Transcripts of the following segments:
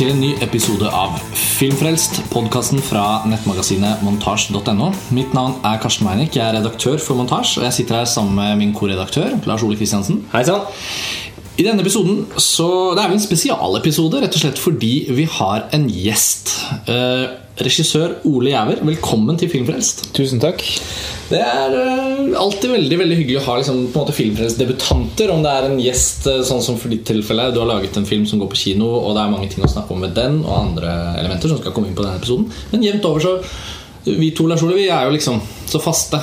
til en ny episode av Filmfrelst, podkasten fra nettmagasinet montasj.no. Mitt navn er Karsten Meinik, jeg er redaktør for Montasj, og jeg sitter her sammen med min korredaktør Lars Ole Kristiansen. Hei sann. I denne episoden så Det er jo en spesialepisode, rett og slett fordi vi har en gjest. Eh, regissør Ole Jæver, velkommen til Filmfrelst. Tusen takk. Det er eh, alltid veldig veldig hyggelig å ha liksom, på en måte filmfrelst-debutanter. Om det er en gjest, eh, sånn som for ditt tilfelle. Du har laget en film som går på kino, og det er mange ting å snakke om med den og andre elementer som skal komme inn på denne episoden. Men jevnt over så Vi to Lars Ole, vi er jo liksom så faste.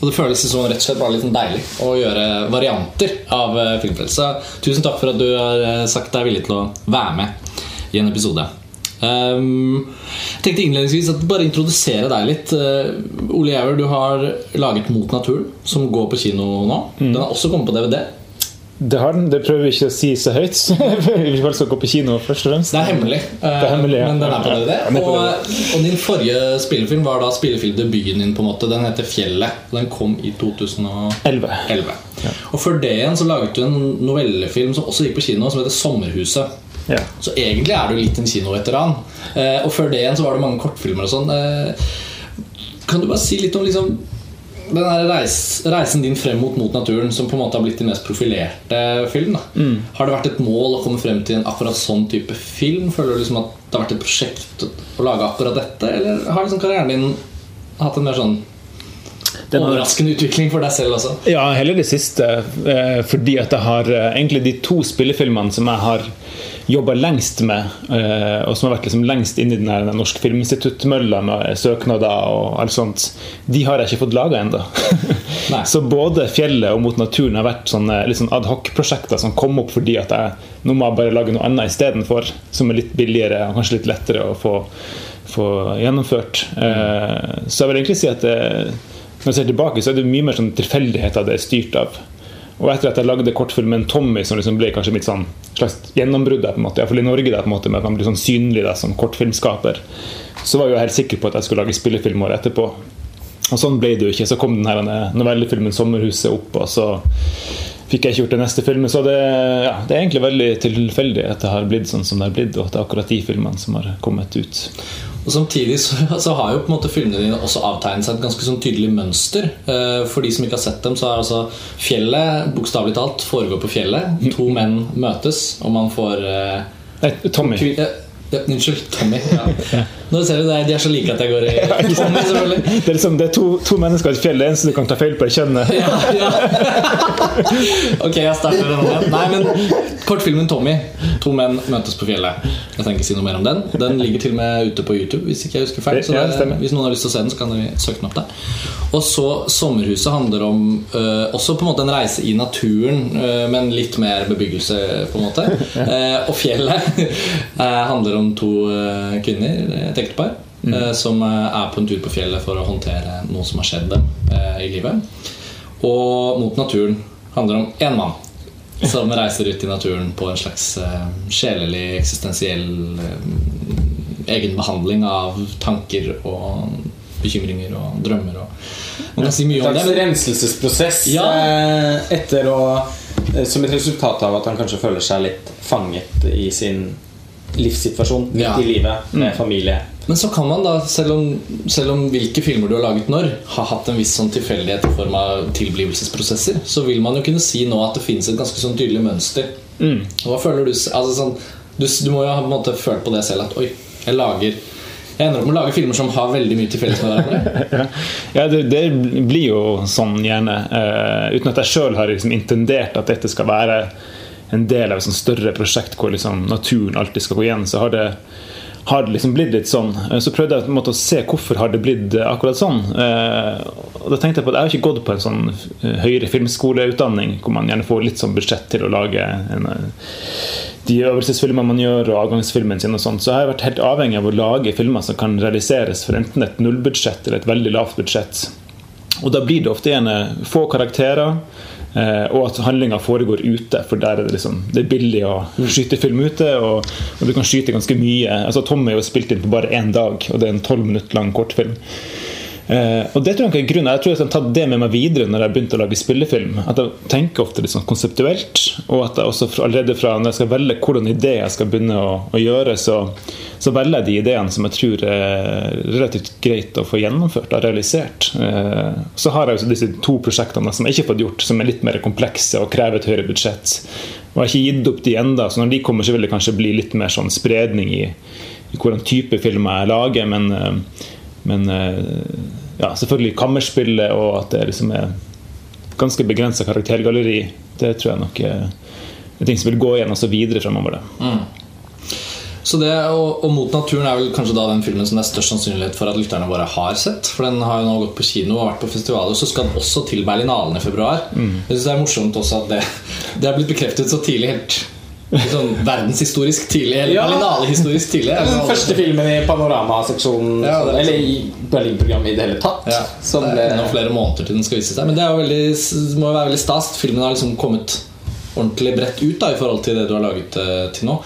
Og det føles som rett og slett bare litt sånn deilig å gjøre varianter av eh, Filmfrelst. Tusen takk for at du har sagt deg villig til å være med i en episode. Um, jeg tenkte innledningsvis at bare introdusere deg litt. Uh, Ole Jæver, du har laget 'Mot naturen', som går på kino nå. Den har også kommet på DVD. Det har den. Det prøver vi ikke å si så høyt. vi skal gå på kino først og fremst. Det er hemmelig, Det er hemmelig, ja. men den er på DVD. Ja, Og, og din forrige spillefilm var da spillefilmdebuten din. på en måte Den heter 'Fjellet'. Den kom i 2011. Elleve. Og før det igjen så laget du en novellefilm som også gikk på kino, som heter 'Sommerhuset'. Ja. Så egentlig er du litt en kinoveteran. Eh, og før det igjen så var det mange kortfilmer og sånn. Eh, kan du bare si litt om liksom den der reis, reisen din frem mot Mot naturen, som på en måte har blitt din mest profilerte film? da Har det vært et mål å komme frem til en akkurat sånn type film? Føler du liksom at det har vært et prosjekt å lage akkurat dette? Eller har liksom karrieren din hatt en mer sånn Den overraskende utvikling for deg selv også? Ja, heller det siste. eh, Fordi at jeg har eh, egentlig de to spillefilmene som jeg har jobba lengst med, eh, og som har vært liksom lengst inn i den Norsk Filminstitutt-mølla med søknader og alt sånt, de har jeg ikke fått laga ennå. Så både 'Fjellet' og 'Mot naturen' har vært sånne litt sånn adhoc-prosjekter som kom opp fordi at jeg nå må jeg bare lage noe annet istedenfor, som er litt billigere og kanskje litt lettere å få, få gjennomført. Mm. Så jeg vil egentlig si at det, når jeg ser tilbake, så er det mye mer sånn tilfeldigheter det er styrt av. Og etter at jeg lagde kortfilmen 'Tommy', som liksom ble kanskje mitt sånn slags gjennombrudd, der, på en måte, i hvert fall i Norge, der, på en måte, med at man blir sånn synlig der som kortfilmskaper, så var jeg jo helt sikker på at jeg skulle lage spillefilm året etterpå. Og sånn ble det jo ikke. Så kom den her novellefilmen 'Sommerhuset' opp, og så fikk jeg ikke gjort den neste filmen. Så det, ja, det er egentlig veldig tilfeldig at det har blitt sånn som det har blitt, og at det er akkurat de filmene som har kommet ut. Og Samtidig så, så har jo på en måte filmene dine også avtegnet seg et ganske sånn tydelig mønster. Eh, For de som ikke har sett dem, så er altså fjellet bokstavelig talt foregår på fjellet. To menn møtes, og man får eh, Nei, Tommy. eh, Unnskyld. Tommy. Ja. Nå ser du det, De er så like at jeg går i Tommy, selvfølgelig. Det er, liksom, det er to, to mennesker i et fjell. Det eneste du kan ta feil på, er kjønnet. Ja, ja. Ok, jeg starter den igjen. Nei, men Kortfilmen 'Tommy'. To menn møtes på fjellet. Jeg trenger ikke si noe mer om den. Den ligger til og med ute på YouTube. Hvis ikke jeg husker feil Så det. Hvis noen har lyst til å se den, så kan dere søke den opp der. Og så 'Sommerhuset' handler om øh, også på en måte en reise i naturen, øh, men litt mer bebyggelse, på en måte. Eh, og 'Fjellet' handler om to øh, kvinner, et ektepar, eh, som eh, er på en tur på fjellet for å håndtere noe som har skjedd dem eh, i livet. Og Mot naturen handler om én mann som reiser ut i naturen på en slags eh, sjelelig, eksistensiell eh, egenbehandling av tanker og bekymringer og drømmer. Og man kan si mye om det. slags Men, renselsesprosess Ja. eh, etter å Som et resultat av at han kanskje føler seg litt fanget i sin livssituasjon midt Ja. i livet med familie. men så kan man da, selv om, selv om hvilke filmer du har laget når, har hatt en viss sånn tilfeldighet i form av tilblivelsesprosesser, så vil man jo kunne si nå at det finnes et ganske sånn tydelig mønster. Hva føler du altså sånn, du, du må jo ha på en måte følt på det selv at oi, jeg lager jeg ender opp med å lage filmer som har veldig mye til felles med hverandre. Ja, det, det blir jo sånn gjerne. uh, uten at jeg sjøl har liksom intendert at dette skal være en del av et sånt større prosjekt hvor liksom naturen alltid skal gå igjen, så har det, har det liksom blitt litt sånn. Eh, Så prøvde jeg på en måte å se hvorfor har det blitt eh, akkurat sånn. Eh, og da tenkte Jeg på at jeg har ikke gått på en sånn høyere filmskoleutdanning hvor man gjerne får litt sånn budsjett til å lage en, de øvelsesfilmene man gjør, og avgangsfilmen sin og sånt. Så jeg har vært helt avhengig av å lage filmer som kan realiseres for enten et nullbudsjett eller et veldig lavt budsjett. Og da blir det ofte gjerne få karakterer, og at handlinga foregår ute. For der er det liksom Det er billig å skyte film ute, og, og du kan skyte ganske mye. Altså Tom er jo spilt inn på bare én dag, og det er en tolv minutter lang kortfilm. Eh, og det tror Jeg er grunnen Jeg tror jeg har tatt det med meg videre når jeg begynte å lage spillefilm. At Jeg tenker ofte litt sånn konseptuelt, og at jeg også allerede fra når jeg skal velge hvordan idé jeg skal begynne å, å gjøre, så, så, velger jeg de ideene som jeg tror er relativt greit å få gjennomført og realisert. Eh, så har jeg disse to prosjektene som jeg ikke har fått gjort, som er litt mer komplekse og krever et høyere budsjett. Og jeg har ikke gitt opp de enda, så når de kommer, så vil det kanskje bli litt mer sånn spredning i, i hvordan type filmer jeg lager. men eh, men ja, selvfølgelig kammerspillet og at det liksom er ganske begrensa karaktergalleri. Det tror jeg nok er, ting som vil gå igjen også videre fremover. Det. Mm. Så det, og, og, 'Mot naturen' er vel kanskje da den filmen som det er størst sannsynlighet for at lytterne våre har sett. For den har jo nå gått på kino og vært på festivaler, så skal den også til Berlinalen i februar. Mm. Jeg synes Det er morsomt også at det, det er blitt bekreftet så tidlig helt sånn verdenshistorisk tidlig. Eller ja. berlinale-historisk tidlig. Den første filmen i Panorama-seksjonen, ja, eller i Berlin-programmet i det hele tatt. Ja. Som det er enda flere måneder til den skal vise seg. Men det veldig, må jo være veldig stas. Filmen har liksom kommet ordentlig bredt ut da, i forhold til det du har laget uh, til nå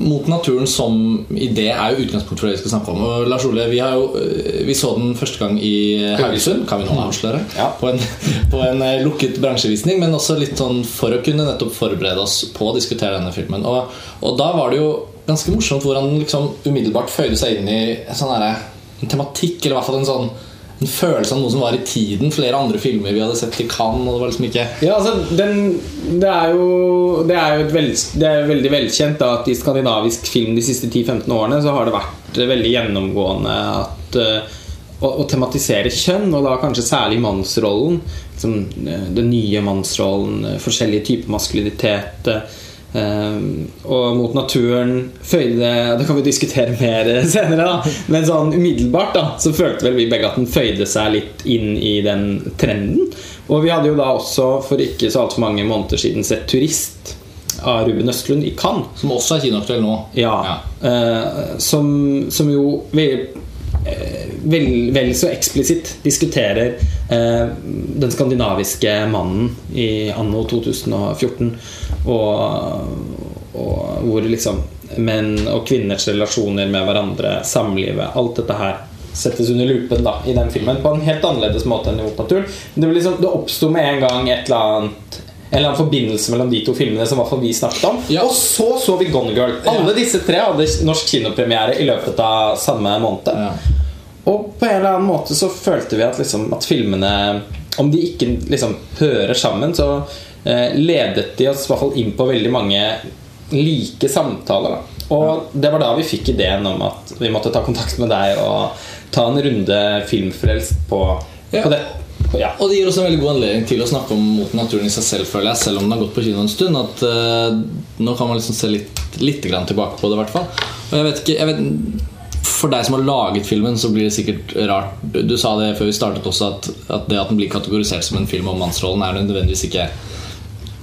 mot naturen som idé er jo utgangspunkt for det vi skal snakke om. Og Lars Ole, vi, jo, eh, vi så den første gang i Haugesund, kan vi nå avsløre. Ja. På, en, på, en, eh, lukket bransjevisning, men også litt sånn for å kunne nettopp forberede oss på å diskutere denne filmen. Og, og da var det jo ganske morsomt hvor han liksom umiddelbart føyde seg inn i en sånn en tematikk, eller i hvert fall en sånn en følelse av noe som var i tiden. Flere andre filmer vi hadde sett i Cannes. Og det var liksom ikke Ja, altså, den, det er jo, det er jo vel, det er veldig velkjent da, at i skandinavisk film de siste 10-15 årene så har det vært veldig gjennomgående at uh, å, å, tematisere kjønn, og da kanskje særlig mannsrollen. Liksom, den nye mannsrollen, uh, forskjellige typer maskulinitet. Um, og mot naturen føyde Det kan vi diskutere mer senere, da. Men sånn umiddelbart da så følte vel vi begge at den føyde seg litt inn i den trenden. Og vi hadde jo da også for ikke så altfor mange måneder siden sett 'Turist' av Ruben Østlund i Cannes. Som også er kinoaktuell nå. Ja, ja. Uh, som, som, jo uh, vel, vel, så eksplisitt diskuterer eh, den skandinaviske mannen i anno 2014 og, og hvor liksom menn og kvinners relasjoner med hverandre, samlivet, alt dette her settes under lupen da, i den filmen på en helt annerledes måte enn i Opaturen. Det, liksom, det oppsto med en gang et eller annet en eller annen forbindelse mellom de to filmene som vi snakket om. Ja. Og så så vi Gone Girl. Alle disse tre hadde norsk kinopremiere i løpet av samme måned. Ja. Og på en eller annen måte så følte vi at, liksom, at filmene Om de ikke liksom hører sammen, så Eh, ledet de oss i hvert fall inn på veldig mange like samtaler. Da. Og det var da vi fikk ideen om at vi måtte ta kontakt med deg og ta en runde filmfrelst på, ja. på det. Ja. Og det gir oss en veldig god anledning til å snakke om mot naturen i seg selv, føler jeg, selv om den har gått på kino en stund. At uh, Nå kan man liksom se litt, litt tilbake på det, hvert fall. Og jeg vet ikke jeg vet, For deg som har laget filmen, så blir det sikkert rart Du sa det før vi startet også, at, at det at den blir kategorisert som en film om mannsrollen, er nødvendigvis ikke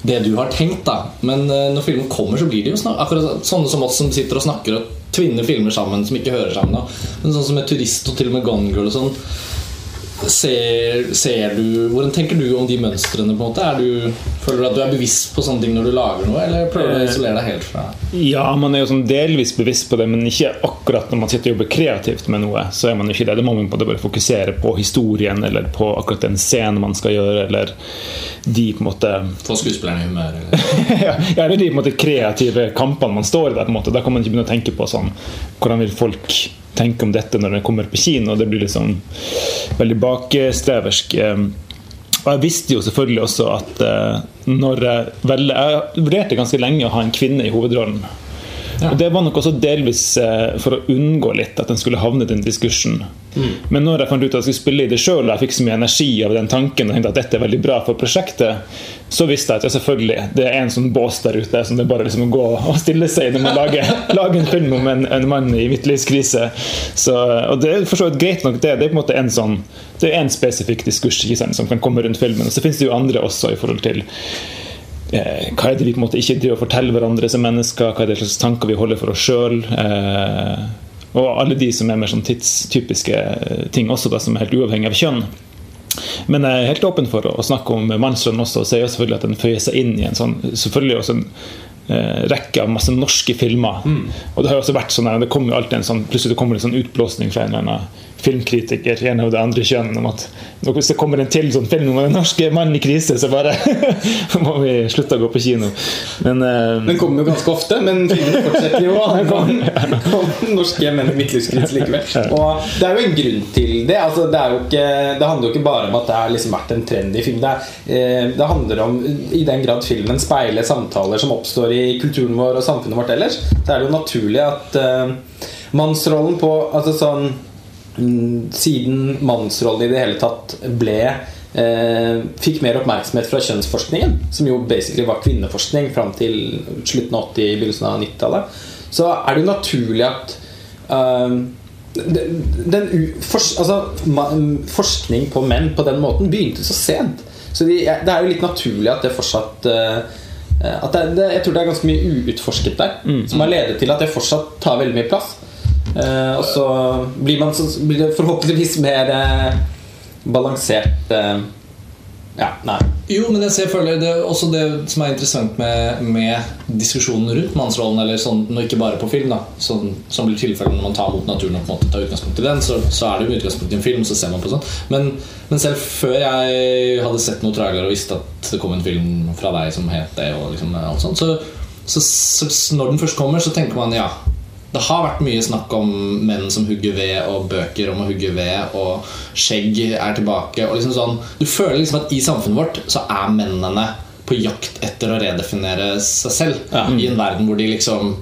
det du har tenkt. da Men uh, når filmen kommer, så blir det jo snart akkurat sånne som oss som sitter og snakker og tvinner filmer sammen som ikke hører sammen. Da. Men sånn som med 'Turist' og til og med 'Gone Girl' og sånn Ser, ser, du Hvordan tenker du om de mønstrene? på en måte? Du, føler du at du er bevisst på sånne ting når du lager noe, eller prøver du å isolere deg helt fra Ja, man er jo sånn delvis bevisst på det, men ikke akkurat når man sitter og jobber kreativt med noe. Så er man ikke det. Det må man på bare fokusere på historien eller på akkurat den scenen man skal gjøre, eller de på en måte Få skuespillerne i humør? ja, eller de på en måte kreative kampene man står i der. på en måte Da kan man ikke begynne å tenke på sånn Hvordan vil folk tenke om dette når den kommer på kino? Det blir liksom veldig bakstreversk. Ehm, og jeg visste jo selvfølgelig også at eh, når jeg velger Jeg vurderte ganske lenge å ha en kvinne i hovedrollen. Ja. Og Det var nok også delvis eh, for å unngå litt at den skulle havne i den diskursen. Mm. Men når jeg fant ut at jeg skulle spille i det sjøl, og jeg fikk så mye energi av den tanken, og tenkte at dette er veldig bra for prosjektet, så visste jeg at ja, selvfølgelig, det er en sånn bås der ute som det er bare liksom å gå og stille seg i når man lager, lager en film om en, en mann i midtlivskrise. Så, og det er for så vidt greit nok, det. Det er på en måte en sånn det er en spesifikk diskurs sant, som kan komme rundt filmen. Og så finnes det jo andre også i forhold til hva er det vi på en måte ikke driver og forteller hverandre som mennesker, hva er det slags tanker vi holder for oss sjøl. Eh, og alle de som er mer sånn tidstypiske ting også, da, som er helt uavhengig av kjønn. Men jeg er helt åpen for å snakke om mannsrollen også, og sier selvfølgelig at den føyer seg inn i en sånn selvfølgelig også en eh, rekke av masse norske filmer. Og det har jo også vært sånn det kommer jo alltid en sånn plutselig det kommer en sånn utblåsning fra en eller annen filmkritiker en av det andre kjønn om at hvis det kommer en til sånn film om den norske mannen i krise, så bare må vi slutte å gå på kino. Men, uh, Den kommer jo ganske ofte, men filmen fortsetter jo om norske menn i midtlivskrise likevel. Og det er jo en grunn til det. Altså, det, er jo ikke, det handler jo ikke bare om at det har liksom vært en trendy film. Det, er, eh, det handler om i den grad filmen speiler samtaler som oppstår i kulturen vår og samfunnet vårt ellers, så er det jo naturlig at uh, mannsrollen på altså sånn Mm, siden mannsrollen i det hele tatt ble uh, Fikk mer oppmerksomhet fra kjønnsforskningen, som jo basically var kvinneforskning fram til slutten av 80-, begynnelsen av 90-tallet, så er det jo naturlig at uh, den, den, for, altså, forskning på menn på den måten begynte så sent. Så de, det er jo litt naturlig at det fortsatt eh, at det, det, Jeg tror det er ganske mye uutforsket der, som har ledet til at det fortsatt tar veldig mye plass. Eh, og så blir, man, så blir det forhåpentligvis mer eh, balansert eh, Ja, nei. Jo, men jeg føler det også det som er interessant med, med diskusjonen rundt mannsrollen, eller sånn, ikke bare på film, da sånn, som blir tilfellet når man tar mot naturen og på en måte tar utgangspunkt i den, så, så er det jo utgangspunkt i en film, så ser man på sånn. Men, men selv før jeg hadde sett noen trailer og visste at det kom en film fra deg som het det, og liksom alt sånt, så, så, så, så når den først kommer, så tenker man ja. Det har vært mye snakk om menn som hugger ved, og bøker om å hugge ved, og skjegg er tilbake. Og liksom sånn, du føler liksom at i samfunnet vårt så er mennene på jakt etter å redefinere seg selv. Ja. I en verden hvor de liksom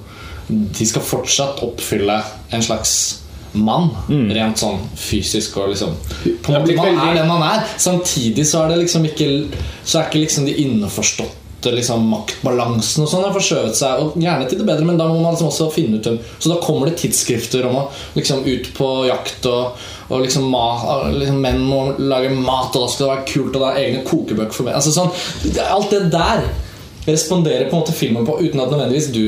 De skal fortsatt oppfylle en slags mann, rent sånn fysisk og liksom På en måte Man er den man er. Samtidig så er det liksom ikke Så er ikke liksom de innforståtte liksom maktbalansen og sånn har forskjøvet seg, og gjerne til det bedre, men da må man liksom også finne ut hvem Så da kommer det tidsskrifter om å liksom ut på jakt, og, og liksom, ma, liksom menn må lage mat, og da skal det være kult, og det er egne kokebøker for menn. Altså sånn, alt det der responderer på en måte filmen på uten at nødvendigvis du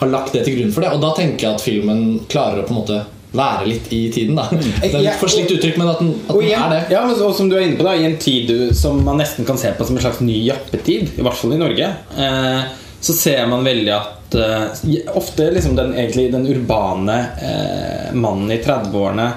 har lagt det til grunn for det. Og da tenker jeg at filmen klarer å på en måte være litt i tiden. da Det er litt for slitt uttrykk, men at den, at den er det. ja, og som du er inne på da I en tid som man nesten kan se på som en slags ny jappetid, i hvert fall i Norge, eh, så ser man veldig at eh, ofte liksom den, egentlig, den urbane eh, mannen i 30-årene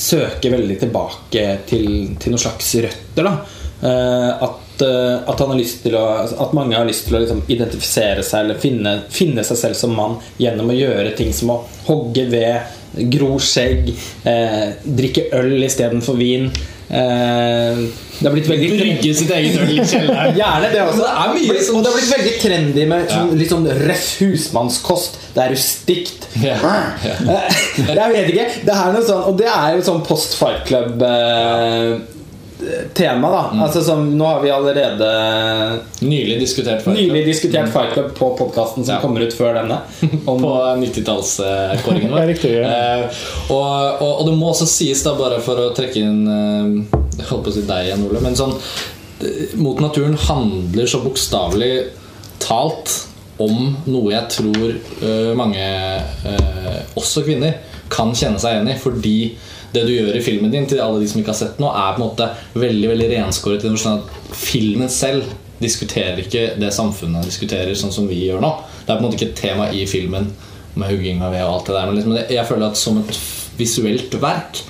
søker veldig tilbake til, til noen slags røtter. da at, at, å, at mange har lyst til å liksom identifisere seg eller finne, finne seg selv som mann gjennom å gjøre ting som å hogge ved, gro skjegg, eh, drikke øl istedenfor vin. Eh, det har blitt veldig Brygge sitt eget øl i kjelleren. Gjerne det også. Det mye sånn- Og det har blitt veldig trendy med sånn, litt sånn røff husmannskost. Det er rustikt. Yeah. Eh, Jeg vet ikke. Det er noe sånn, og det er jo sånn post Fight Club-tema, da. Mm. Altså som, Nå har vi allerede Nylig diskutert Fight Club. nylig diskutert Fight Club på podkasten som Ja. kommer ut før denne. Om, på 90-tallskåringen vår. riktig, ja. Eh, og, og, og det må også sies, da bare for å trekke inn eh, Jeg holdt på å si deg igjen, Ole, men sånn eh, Mot naturen handler så bokstavelig talt om noe jeg tror eh, mange, også kvinner, kan kjenne seg igjen i. Fordi det du gjør i filmen din, til alle de som ikke har sett noe, er på en måte veldig veldig renskåret. i den forstand at Filmen selv diskuterer ikke det samfunnet diskuterer sånn som vi gjør nå. Det er på en måte ikke et tema i filmen med hugging av ved og alt det der. Men liksom, jeg føler at som et visuelt verk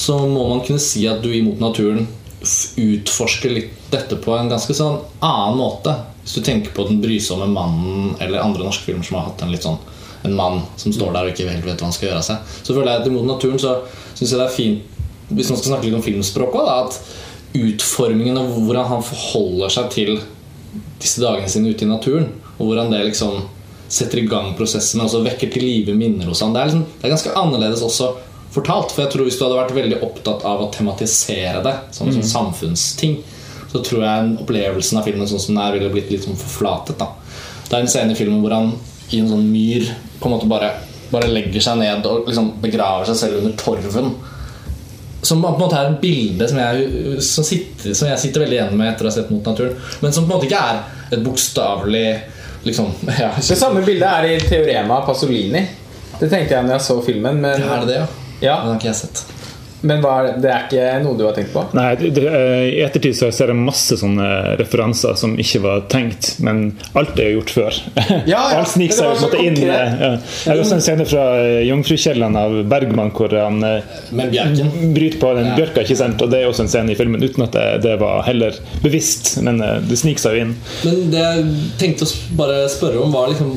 så må man kunne si at du imot naturen utforsker litt dette på en ganske sånn annen måte. Hvis du tenker på Den brysomme mannen eller andre norske filmer som har hatt en litt sånn en mann som står der og ikke helt vet hva han skal gjøre av seg. Så føler jeg at imot naturen så syns jeg det er fint Hvis man skal snakke litt om filmspråk at utformingen av hvordan han forholder seg til disse dagene sine ute i naturen, og hvordan det liksom setter i gang prosessen og vekker til live minner hos han. Det er, liksom, det er ganske annerledes også fortalt. For jeg tror Hvis du hadde vært veldig opptatt av å tematisere det som en sånn samfunnsting, så tror jeg opplevelsen av filmen sånn som den er ville blitt litt sånn forflatet. da Det er en scene i filmen hvor han i en sånn myr på en måte bare, bare legger seg ned og liksom begraver seg selv under torven. Som på en måte er et bilde som jeg, som, sitter, som jeg sitter veldig igjen med etter å ha sett Mot naturen. Men som på en måte ikke er et bokstavelig liksom, ja, det samme bildet er i Teorema Pasolini. Det tenkte jeg når jeg så filmen. Men Er det det, ja? Ja. Den har ikke jeg sett. Men er det er ikke noe du har tenkt på? Nei, det, det, eh, I ettertid så ser jeg masse sånne referanser som ikke var tenkt, men alt er jo gjort før. ja, alt sniker seg jo inn. eh, Ja. Jeg har også en scene fra 'Jomfrukjelleren' Jomfrukjellene av Bergman hvor han eh, bryter på den bjørka, ikke sant? og det er også en scene i filmen uten at det, det var heller bevisst, men eh, det sniker seg jo inn. Men det jeg tenkte å bare spørre om, var liksom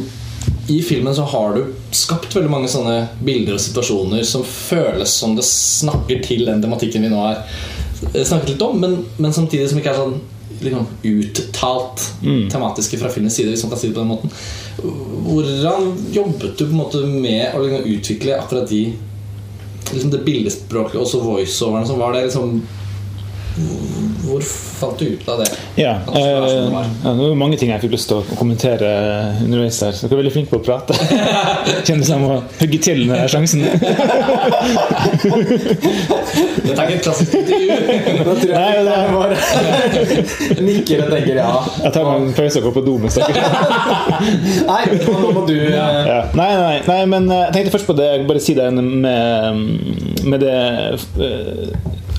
I filmen så har du skapt veldig mange sånne bilder og situasjoner som føles som det snakker til den tematikken vi nå har eh, snakket litt om, men, men samtidig som ikke er sånn liksom, uttalt tematiske fra filmens side, hvis man kan si det på den måten. Hvordan jobbet du på en måte med å liksom, utvikle akkurat de liksom det bildespråket, også voiceoverne som var det? liksom Hvor fant du ut av det? Ja, det sånn det eh, var? ja, det var mange ting jeg fikk lyst til å kommentere underveis her. Så dere er veldig flinke på å prate. Kjennes som å hugge til når jeg har sjansen. Dette er ikke et klassisk intervju. Da tror Nei, jeg det- er bare nikker og tenker ja. Jeg tar meg en pause og går på do mens dere Nei, nå må du ja. ja. nei, nei, nei, men eh, jeg tenkte først på det Jeg bare si det med, med det eh,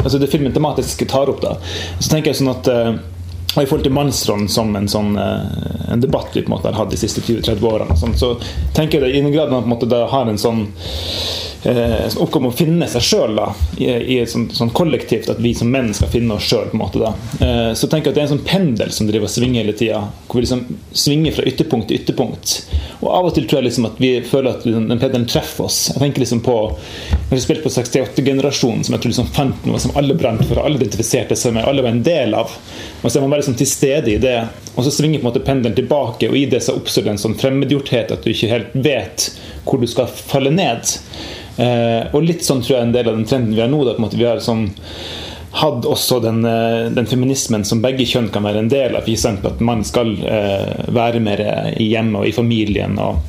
Altså det filmen tematisk tar opp. da Så tenker jeg sånn at eh, og I forhold til mannsrollen som en sånn En debatt vi på en måte har hatt de siste 20-30 årene, sånn, så tenker jeg det i den grad man på en har en sånn eh, oppgave å finne seg sjøl i, i et sånt, sånn kollektivt, at vi som menn skal finne oss sjøl. Eh, så tenker jeg at det er en sånn pendel som driver og svinger hele tida. Hvor vi liksom svinger fra ytterpunkt til ytterpunkt. Og av og til tror jeg liksom at vi føler at den pendelen treffer oss. Jeg tenker liksom på Når vi spilte på 68-generasjonen, som jeg tror liksom fant noe som alle brant for, alle identifiserte seg med, alle var en del av. Og så er man bare liksom til stede i det. Og så svinger på en måte pendelen tilbake, og i det så oppstår det en sånn fremmedgjorthet at du ikke helt vet hvor du skal falle ned. Eh, og litt sånn tror jeg en del av den trenden vi har nå, da, på en måte vi har sånn hadde også den, eh, den feminismen som begge kjønn kan være en del av. For eksempel At man skal eh, være mer i hjemmet og i familien, og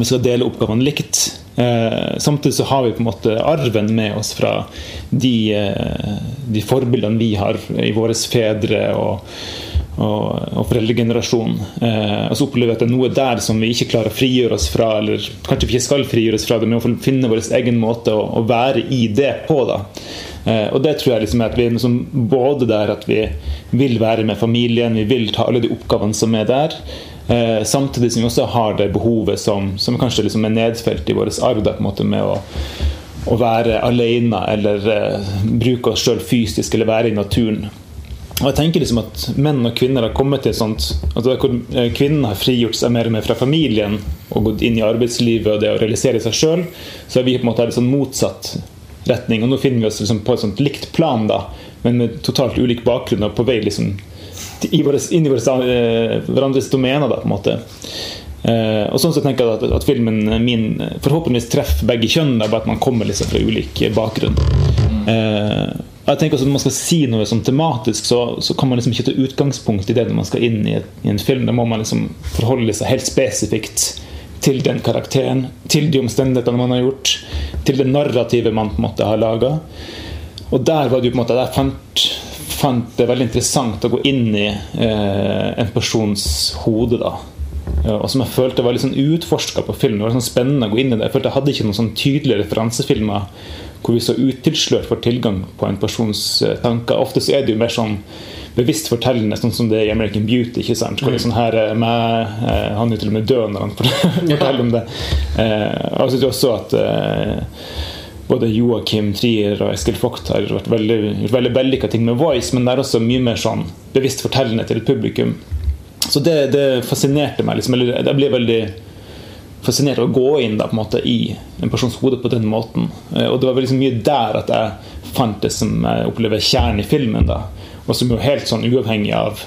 vi skal dele oppgavene likt. Eh, samtidig så har vi på en måte arven med oss fra de, eh, de forbildene vi har i våre fedre og, og, og foreldregenerasjonen. Eh, og så opplever vi at det er noe der som vi ikke klarer å frigjøre oss fra, eller kanskje vi ikke skal frigjøre oss fra det, men å finne vår egen måte å, å være i det på. da Eh, og det tror jeg liksom er at vi liksom både der at vi vil være med familien, vi vil ta alle de oppgavene som er der. Eh, samtidig som vi også har det behovet som, som kanskje liksom er nedfelt i vår arv, da, på en måte med å, å være alene eller uh, bruke oss sjøl fysisk eller være i naturen. Og jeg tenker liksom at Menn og kvinner har kommet til et sånt at hvor eh, kvinnen har frigjort seg mer og mer fra familien og gått inn i arbeidslivet og det å realisere seg sjøl, så er vi på en måte her en sånn motsatt retning. Og nå finner vi oss liksom på et sånt likt plan, da, men med totalt ulik bakgrunn og på vei liksom våres, inn i våres, eh, hverandres domener. Da, på en måte. Eh, og sånn så tenker jeg at, at filmen min forhåpentligvis treffer begge kjønn, bare at man kommer liksom fra ulik bakgrunn. Eh, jeg tenker også Når man skal si noe sånn tematisk, så, så kan man liksom ikke ta utgangspunkt i det når man skal inn i, i en film. Da må man liksom forholde seg helt spesifikt til den karakteren, til de omstendighetene man har gjort, til det narrativet man på en måte har laga. Og der var det jo på en måte Jeg fant, fant det veldig interessant å gå inn i eh, en persons hode. da og som jeg følte var litt sånn utforska på film. Det var sånn spennende å gå inn i det. Jeg følte jeg hadde ikke noen sånn tydelige referansefilmer hvor vi så utilslørt får tilgang på en persons eh, tanker. Ofte så er det jo mer sånn bevisst fortellende, sånn som det er i American Beauty. ikke sant? Hvor det er sånn her eh, med, eh, Han er jo til og med død når han forteller om det. Eh, jeg synes også at eh, både Joakim Trier og Eskil Vogt har vært veldig, gjort veldig vellykka ting med Voice, men det er også mye mer sånn bevisst fortellende til et publikum. Så det, det fascinerte meg. liksom, eller Jeg ble veldig fascinert av å gå inn da, på en måte, i en persons hode på den måten. Eh, Og det var liksom mye der at jeg fant det som jeg opplever kjernen i filmen. da, Og som jo er helt sånn uavhengig av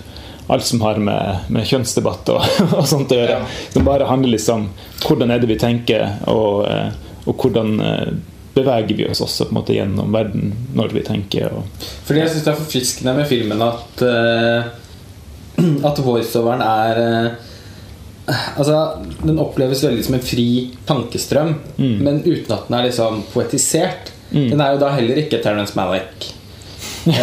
alt som har med, med kjønnsdebatt og, og sånt å gjøre. Som bare handler liksom hvordan er det vi tenker, og, eh, og hvordan eh, beveger vi oss også på en måte gjennom verden når vi tenker. Og, Fordi jeg syns det er forfriskende med filmen at uh, At voiceoveren er uh, Altså, Den oppleves veldig som en fri tankestrøm, men uten at den er liksom poetisert. Den er jo da heller ikke Terence Malick.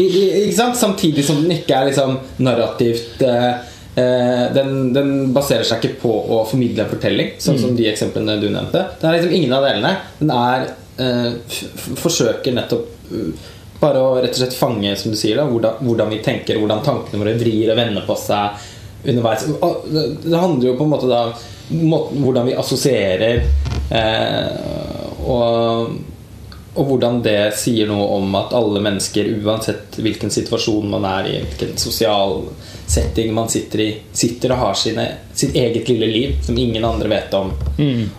i, ikke sant? Samtidig som den ikke er liksom narrativt eh, den, den baserer seg ikke på å formidle en fortelling, sånn som de eksemplene du nevnte. Det er liksom ingen av delene. Den er eh, forsøker nettopp uh, bare å rett og slett fange som du sier da, hvordan, hvordan vi tenker, hvordan tankene våre vrir og vender på seg underveis. Det handler jo på en måte da om hvordan vi assosierer eh, og, og hvordan det sier noe om at alle mennesker, uansett hvilken situasjon man er i, hvilken sosial setting man sitter i, sitter og har sine, sitt eget lille liv som ingen andre vet om.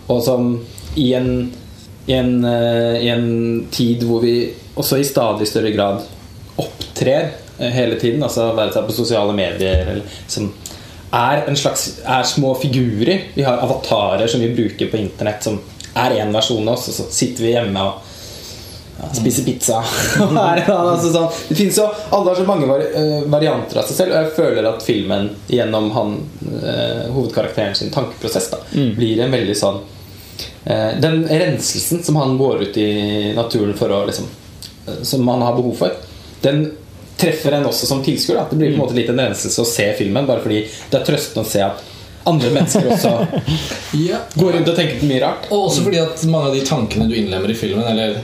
Og som i en, i, en, eh, i en tid hvor vi også i stadig større grad opptrer eh, hele tiden, altså være seg på sosiale medier eller som er en slags er små figurer. Vi har avatarer som vi bruker på internett, som er én versjon av oss, og så sitter vi hjemme og ja, spiser pizza. Er altså sånn. Det finnes jo, Alle har så mange vari eh, varianter av seg selv, og jeg føler at filmen gjennom han, eh, hovedkarakteren sin tankeprosess da, blir en veldig sånn eh, Den renselsen som han går ut i naturen for å liksom eh, Som han har behov for, den treffer en også som tilskuer. Det blir på en måte litt en renselse å se filmen, bare fordi det er trøstende å se at andre mennesker også Ja. går rundt og tenker på mye rart. Og også fordi at mange av de tankene du innlemmer i filmen, eller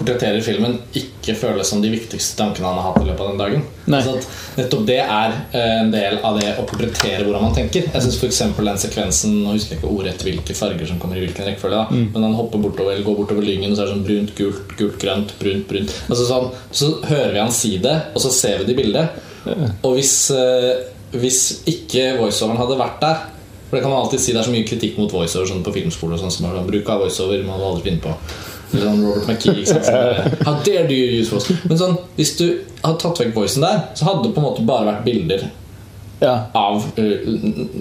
portretterer filmen, ikke føles som de viktigste tankene han har hatt i løpet av den dagen. Altså at nettopp det er eh, en del av det å portrettere hvordan man tenker. Jeg synes for eksempel den sekvensen Nå husker jeg ikke ordrett hvilke farger som kommer i hvilken rekkefølge, da. men han hopper bortover, eller går bortover lyngen, og så er det sånn brunt, gult, gult, grønt, brunt, brunt. Altså sånn, så hører vi han si det, og så ser vi det i bildet. Og hvis, eh, hvis ikke voiceoveren hadde vært der For det kan man alltid si Det er så mye kritikk mot voiceover sånn på filmskole. Og sånn, som man sånn, Bruk man voiceover må aldri finne på. Sånn Robert McKee. Ikke sant? How dare do you use voice? Men sånn, hvis du hadde tatt vekk voicen der, så hadde det på en måte bare vært bilder Ja. av uh,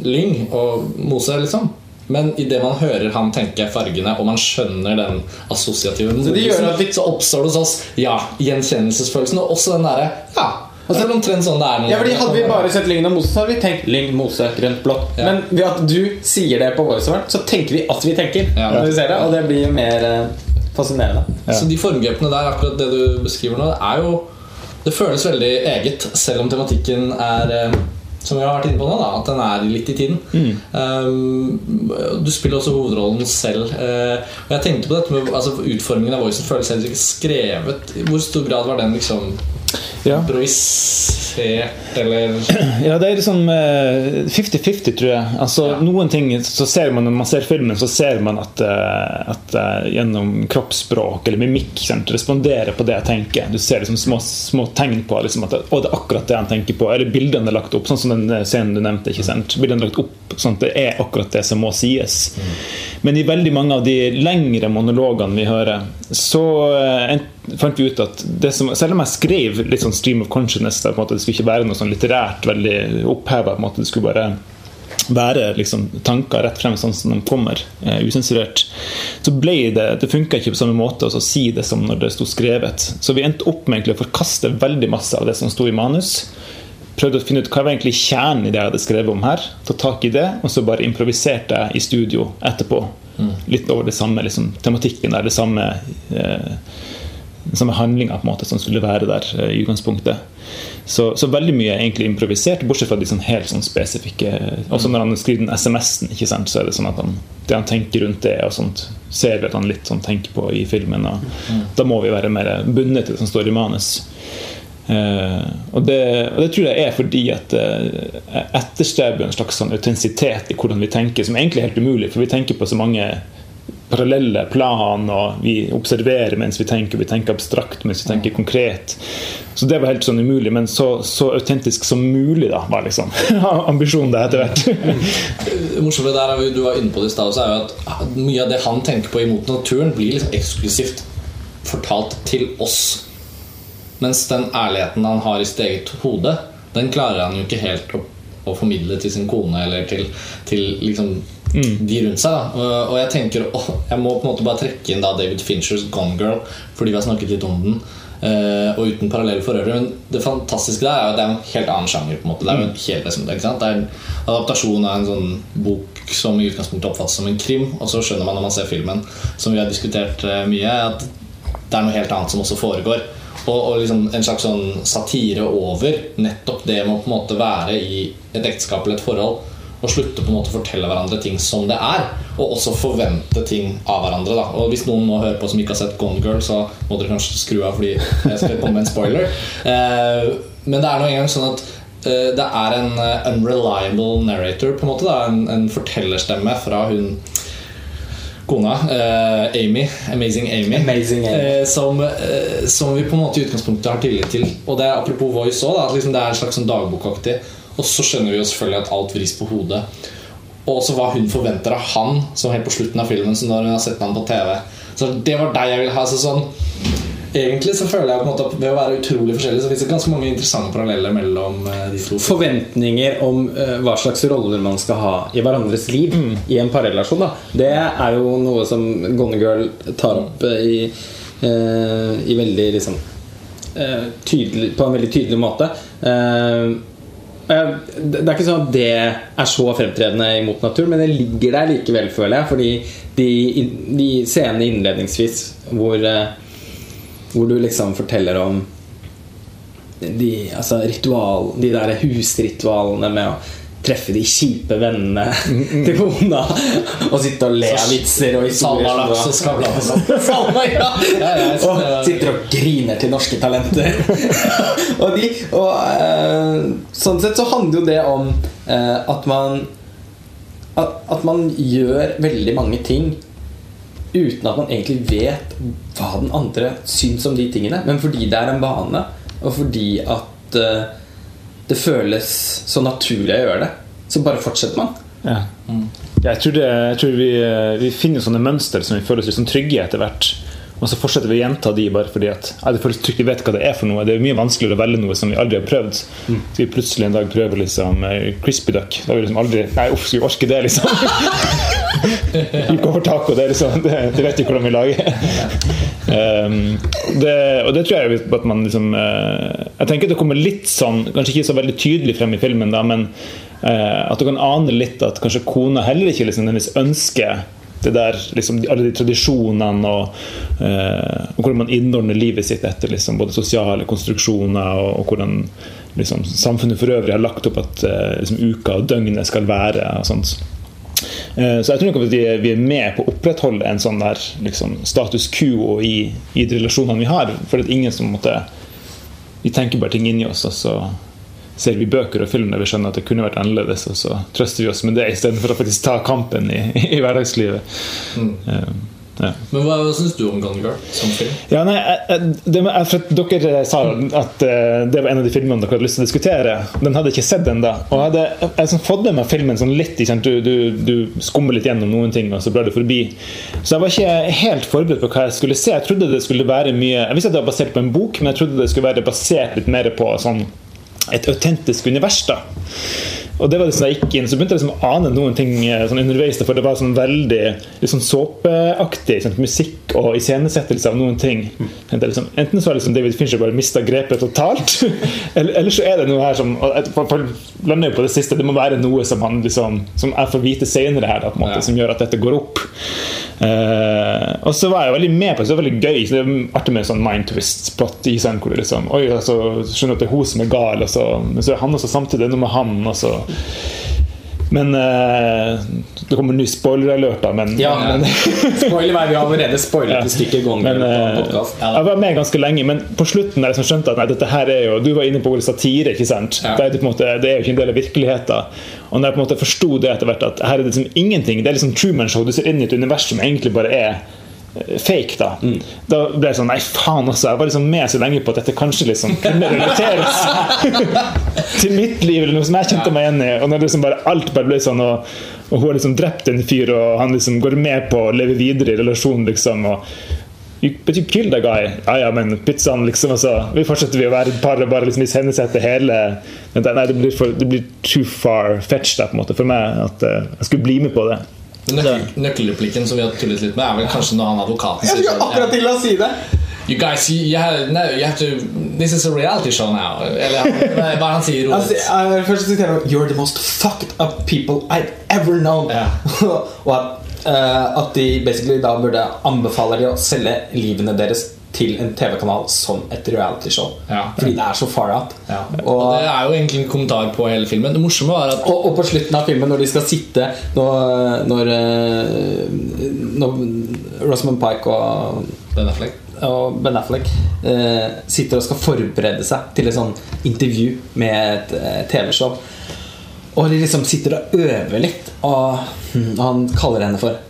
lyng og mose, liksom. Men idet man hører han tenke fargene, og man skjønner den assosiative Så det gjør at vi- så oppstår det hos oss ja, gjenkjennelsesfølelsen, og også den derre Ja. Altså, det er omtrent sånn det er. Ja, fordi Hadde vi bare sett Lyng og Mose, så hadde vi tenkt Lyng, Mose, grønt, blått. Ja. Men ved at du sier det på voiceoveren, så tenker vi at vi tenker. Ja. Når vi ser det, Og det blir mer eh, Ja. Så de formgrepene der, akkurat det du beskriver nå, det er jo Det føles veldig eget, selv om tematikken er eh, som vi har vært inne på nå, da, at den er litt i tiden. Um, du spiller også hovedrollen selv. Uh, og jeg tenkte på dette med altså, Utformingen av voicen føles heller ikke skrevet. I hvor stor grad var den liksom Ja. improvisert, eller Ja, det er liksom eh, 50-50, tror jeg. Altså, Ja. Noen ting så ser man Når man ser filmen, så ser man at, eh, at eh, gjennom kroppsspråk eller mimikk sant, responderer på det jeg tenker. Du ser liksom små, små tegn på liksom, at å, det er akkurat det han tenker på. Eller bildene er lagt opp, sånn som den eh, scenen du nevnte. ikke sant? Bildene er lagt opp sånn at det er akkurat det som må sies. Men i veldig mange av de lengre monologene vi hører, så eh, fant vi ut at som, selv om jeg skrev litt sånn stream of consciousness, en måte, det skulle ikke være noe sånn litterært veldig oppheva, det skulle bare være liksom, tanker rett frem sånn som de kommer, eh, usensurert, så ble det Det funka ikke på samme måte å si det som når det sto skrevet. Så vi endte opp med å forkaste veldig masse av det som sto i manus. Prøvde å finne ut hva var egentlig kjernen i det jeg hadde skrevet om her. Ta tak i det, og så bare improviserte jeg i studio etterpå. Litt over det samme liksom, tematikken der, det samme eh, den samme handlinga som skulle være der eh, i utgangspunktet. Så, så veldig mye er egentlig improvisert, bortsett fra de sånn helt sånn spesifikke Også når han skriver den SMS-en, ikke sant, så er det sånn at han, det han tenker rundt det, og sånt ser vi at han litt sånn tenker på i filmen. Og Da må vi være mer bundet til det som står i manus. Eh, og, det, og det tror jeg er fordi at eh, jeg etterstreber en slags sånn autentisitet i hvordan vi tenker, som egentlig er helt umulig, for vi tenker på så mange parallelle plan, og vi observerer mens vi tenker. Vi tenker abstrakt mens vi tenker konkret. Så det var helt sånn umulig, men så, så autentisk som mulig, da, var liksom ambisjonen det etter hvert. Det morsomme der er du var inne på det i stad, er jo at mye av det han tenker på imot naturen, blir liksom eksklusivt fortalt til oss. Mens den ærligheten han har i sitt eget hode, den klarer han jo ikke helt å, å formidle til sin kone eller til, til liksom de rundt seg. Da. Og, jeg tenker åh, Jeg må på en måte bare trekke inn da David Finchers Gone Girl, fordi vi har snakket litt om den. eh, og uten parallell for øvrig. Men det fantastiske der er jo at det er en helt annen sjanger. på en måte Det er jo en helt liksom, ikke sant? Det er en adaptasjon av en sånn bok som i utgangspunktet oppfattes som en krim. Og så skjønner man når man ser filmen, som vi har diskutert eh, mye, at det er noe helt annet som også foregår. Og, og liksom en slags sånn satire over nettopp det med å på en måte være i et ekteskap eller et forhold Og slutte på en måte å fortelle hverandre ting som det er, og også forvente ting av hverandre. da Og Hvis noen nå hører på som ikke har sett Gone Girl, så må dere kanskje skru av fordi jeg skal komme med en spoiler. Eh, men det er nå engang sånn at eh, det er en eh, unreliable narrator, på en måte. Da. En, en fortellerstemme fra hun kona, eh, Amy, Amazing Amy, Amazing Amy. eh, som, eh, som vi på en måte i utgangspunktet har tillit til. Og det er apropos voice òg, at liksom det er en slags sånn dagbokaktig. Og så skjønner vi jo selvfølgelig at alt vris på hodet. Og også hva hun forventer av han, som helt på slutten av filmen. Så når hun har sett ham på TV Så det var deg jeg ville ha. Så sånn Egentlig så føler jeg på en måte at ved å være utrolig forskjellig, så finnes det ganske mange interessante paralleller mellom eh, de to. Forventninger om eh, hva slags roller man skal ha i hverandres liv i en parrelasjon, det er jo noe som Gone Girl tar opp eh, i, eh, i veldig liksom eh, tydelig, På en veldig tydelig måte. Det er ikke sånn at det er så fremtredende i Mot natur, men det ligger der likevel, føler jeg. Fordi de, de scenene innledningsvis hvor, hvor du liksom forteller om de, altså ritual, de der husritualene med å treffe de kjipe vennene til kona og sitte og le av vitser og historier. Og Skavlan og sånn. Salma, ja. Ja, ja, og sitter og griner til norske talenter. og de, og eh, sånn sett så handler jo det om eh, at man at, at man gjør veldig mange ting uten at man egentlig vet hva den andre syns om de tingene. Men fordi det er en vane, og fordi at eh, det føles så naturlig å gjøre det, så bare fortsetter man. Ja. Jeg tror, det, jeg tror vi, eh, vi finner sånne mønster som vi føler oss liksom sånn trygge i etter hvert. Og så fortsetter vi å gjenta de bare fordi at ja, det føles trygt, vi vet hva det er for noe. Det er mye vanskeligere å velge noe som vi aldri har prøvd. Så vi plutselig en dag prøver liksom eh, crispy duck. Da har vi liksom aldri Nei, uff, skal vi orke det, liksom? Gikk over taco, det, liksom, det, det vet vi hvordan vi lager. Um, det, og det tror jeg at man liksom uh, Jeg tenker det kommer litt sånn, kanskje ikke så veldig tydelig frem i filmen, da, men uh, at du kan ane litt at kanskje kona heller ikke liksom hennes ønsker det der, liksom, alle de tradisjonene og, eh, og hvordan man innordner livet sitt etter liksom, både sosiale konstruksjoner og, og hvordan liksom, samfunnet for øvrig har lagt opp at eh, liksom, uka og døgnet skal være. og sånt. Eh, Så jeg tror nok at vi er, med på å opprettholde en sånn der liksom, status quo i, i de relasjonene vi har. For det er ingen som måtte Vi tenker bare ting inni oss, og så ser vi bøker og film der vi skjønner at det kunne vært annerledes, og så trøster vi oss med det istedenfor å faktisk ta kampen i, i hverdagslivet. Eh, ja. Men hva, hva syns du om Gone Girl som film? Ja, nei, det, Dere sa at eh, det var en av de filmene dere hadde lyst til å diskutere. Den hadde ikke sett ennå. Og hadde jeg sånn fått med meg filmen sånn litt. Du, du, du skummer litt gjennom noen ting, og så blar du forbi. Så jeg var ikke helt forberedt på hva jeg skulle se. Jeg trodde det skulle være mye Jeg visste at det var basert på en bok, men jeg trodde det skulle være basert litt mer på sånn et autentisk univers. da og det var liksom som jeg gikk inn, så begynte jeg liksom å ane noen ting eh, sånn underveis. For det var sånn veldig sånn såpeaktig sånn, musikk og iscenesettelse av noen ting. Jeg Liksom, enten så har liksom David Fincher bare mista grepet totalt, eller, eller så er det noe her som lander jo på det siste. Det må være noe som han liksom Som jeg får vite senere her, da, måte, Ja. som gjør at dette går opp. Uh, og så var jeg veldig med på det. Så det var veldig gøy. Så det er artig med en sånn mind twist-plott. i sånn, hvor det liksom, Oi, altså, skjønner at det er hun som er gal, og så, men så er han også samtidig det er noe med han. Og så. Men eh, det kommer ny spoiler-alert, da. Men, Ja, men, Spoiler vi har allerede spoilet et stykke gang. men, eh, jeg var med ganske lenge, men på slutten der jeg liksom skjønte at nei, dette her er jo Du var inne på ordet satire, ikke sant? Ja. Det, er måte, det er jo ikke en del av virkeligheten. Og når jeg på en måte forsto det etter hvert, at her er det liksom ingenting Det er liksom Truman Show. Du ser inn i et univers som egentlig bare er fake, da. Da ble jeg sånn Nei, faen også. Jeg var liksom med så lenge på at dette kanskje liksom kunne relateres til mitt liv, eller noe som jeg kjente meg igjen i. Og når liksom bare alt bare ble sånn, og, og hun har liksom drept en fyr, og han liksom går med på å leve videre i relasjonen, liksom. og You, but you killed a guy. Ja, ja, men pizzaen, liksom. Altså, vi fortsetter vi å være et par og bare liksom iscenesette hele Nei, det blir, for, det blir too far fetched da, på en måte, for meg at eh, jeg skulle bli med på det. Nøkkel, nøkkelreplikken som vi har tullet litt med, er vel kanskje når han advokaten sier Jeg skulle akkurat til å si det! You guys, you, have, no, you have to This is a reality show now. Eller hva er han sier? Altså, Rodet? jeg, først siterer han You're the most fucked up people I've ever known. Ja. og at, uh, at de basically da burde anbefale de å selge livene deres til en TV-kanal som et realityshow. Ja. Fordi det er så far out. Ja. Og det er jo egentlig en kommentar på hele filmen. Det morsomme var at Og, og på slutten av filmen, når de skal sitte Når, når, eh, når Rosamund Pike og, Ben Affleck og Ben Affleck eh, sitter og skal forberede seg til et sånn intervju med et eh, TV-show. Og de liksom sitter og øver litt, og, og han kaller henne for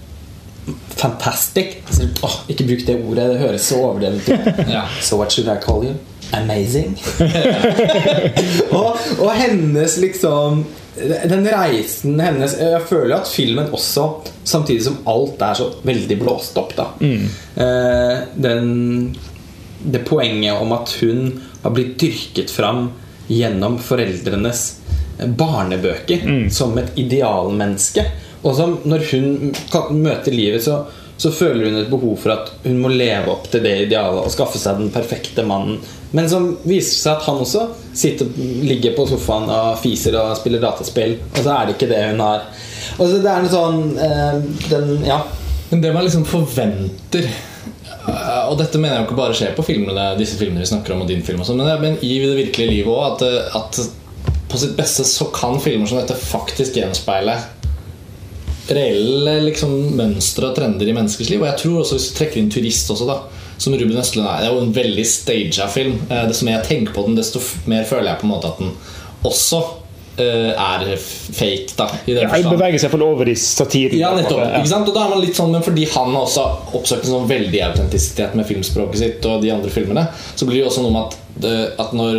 fantastic. Så, åh, ikke bruk det ordet, det høres så overdrevet ut. Ja. So what should I call you? Amazing. og, og hennes liksom Den reisen hennes Jeg føler at filmen også, samtidig som alt er så veldig blåst opp, da eh, den, Det poenget om at hun har blitt dyrket fram gjennom foreldrenes barnebøker som et idealmenneske. Og som når hun møter livet, så, så føler hun et behov for at hun må leve opp til det idealet og skaffe seg den perfekte mannen. Men som viser seg at han også sitter, ligger på sofaen og fiser og spiller dataspill, og så er det ikke det hun har. Og så det er noe sånn eh, den, Ja. Men det man liksom forventer eh, Og dette mener jeg ikke bare skjer på filmene disse filmene vi snakker om, og din film og sånn, men, men i det virkelige livet òg. At, eh, at på sitt beste så kan filmer som dette faktisk gjenspeile reelle liksom, mønstre og trender i menneskers liv. Og jeg tror også hvis du trekker inn turist også, da som Ruben Østlund er. Det er jo en veldig staged film. Eh, Desto mer jeg tenker på den, desto mer føler jeg på en måte at den også er fake. da I den ja, beveger seg over i satiren. Ja, nettopp. ja. Ikke sant? Og da er man litt sånn, Men fordi han har også oppsøkt en sånn veldig autentisitet med filmspråket sitt og de andre filmene, så blir det jo også noe med at, det, at når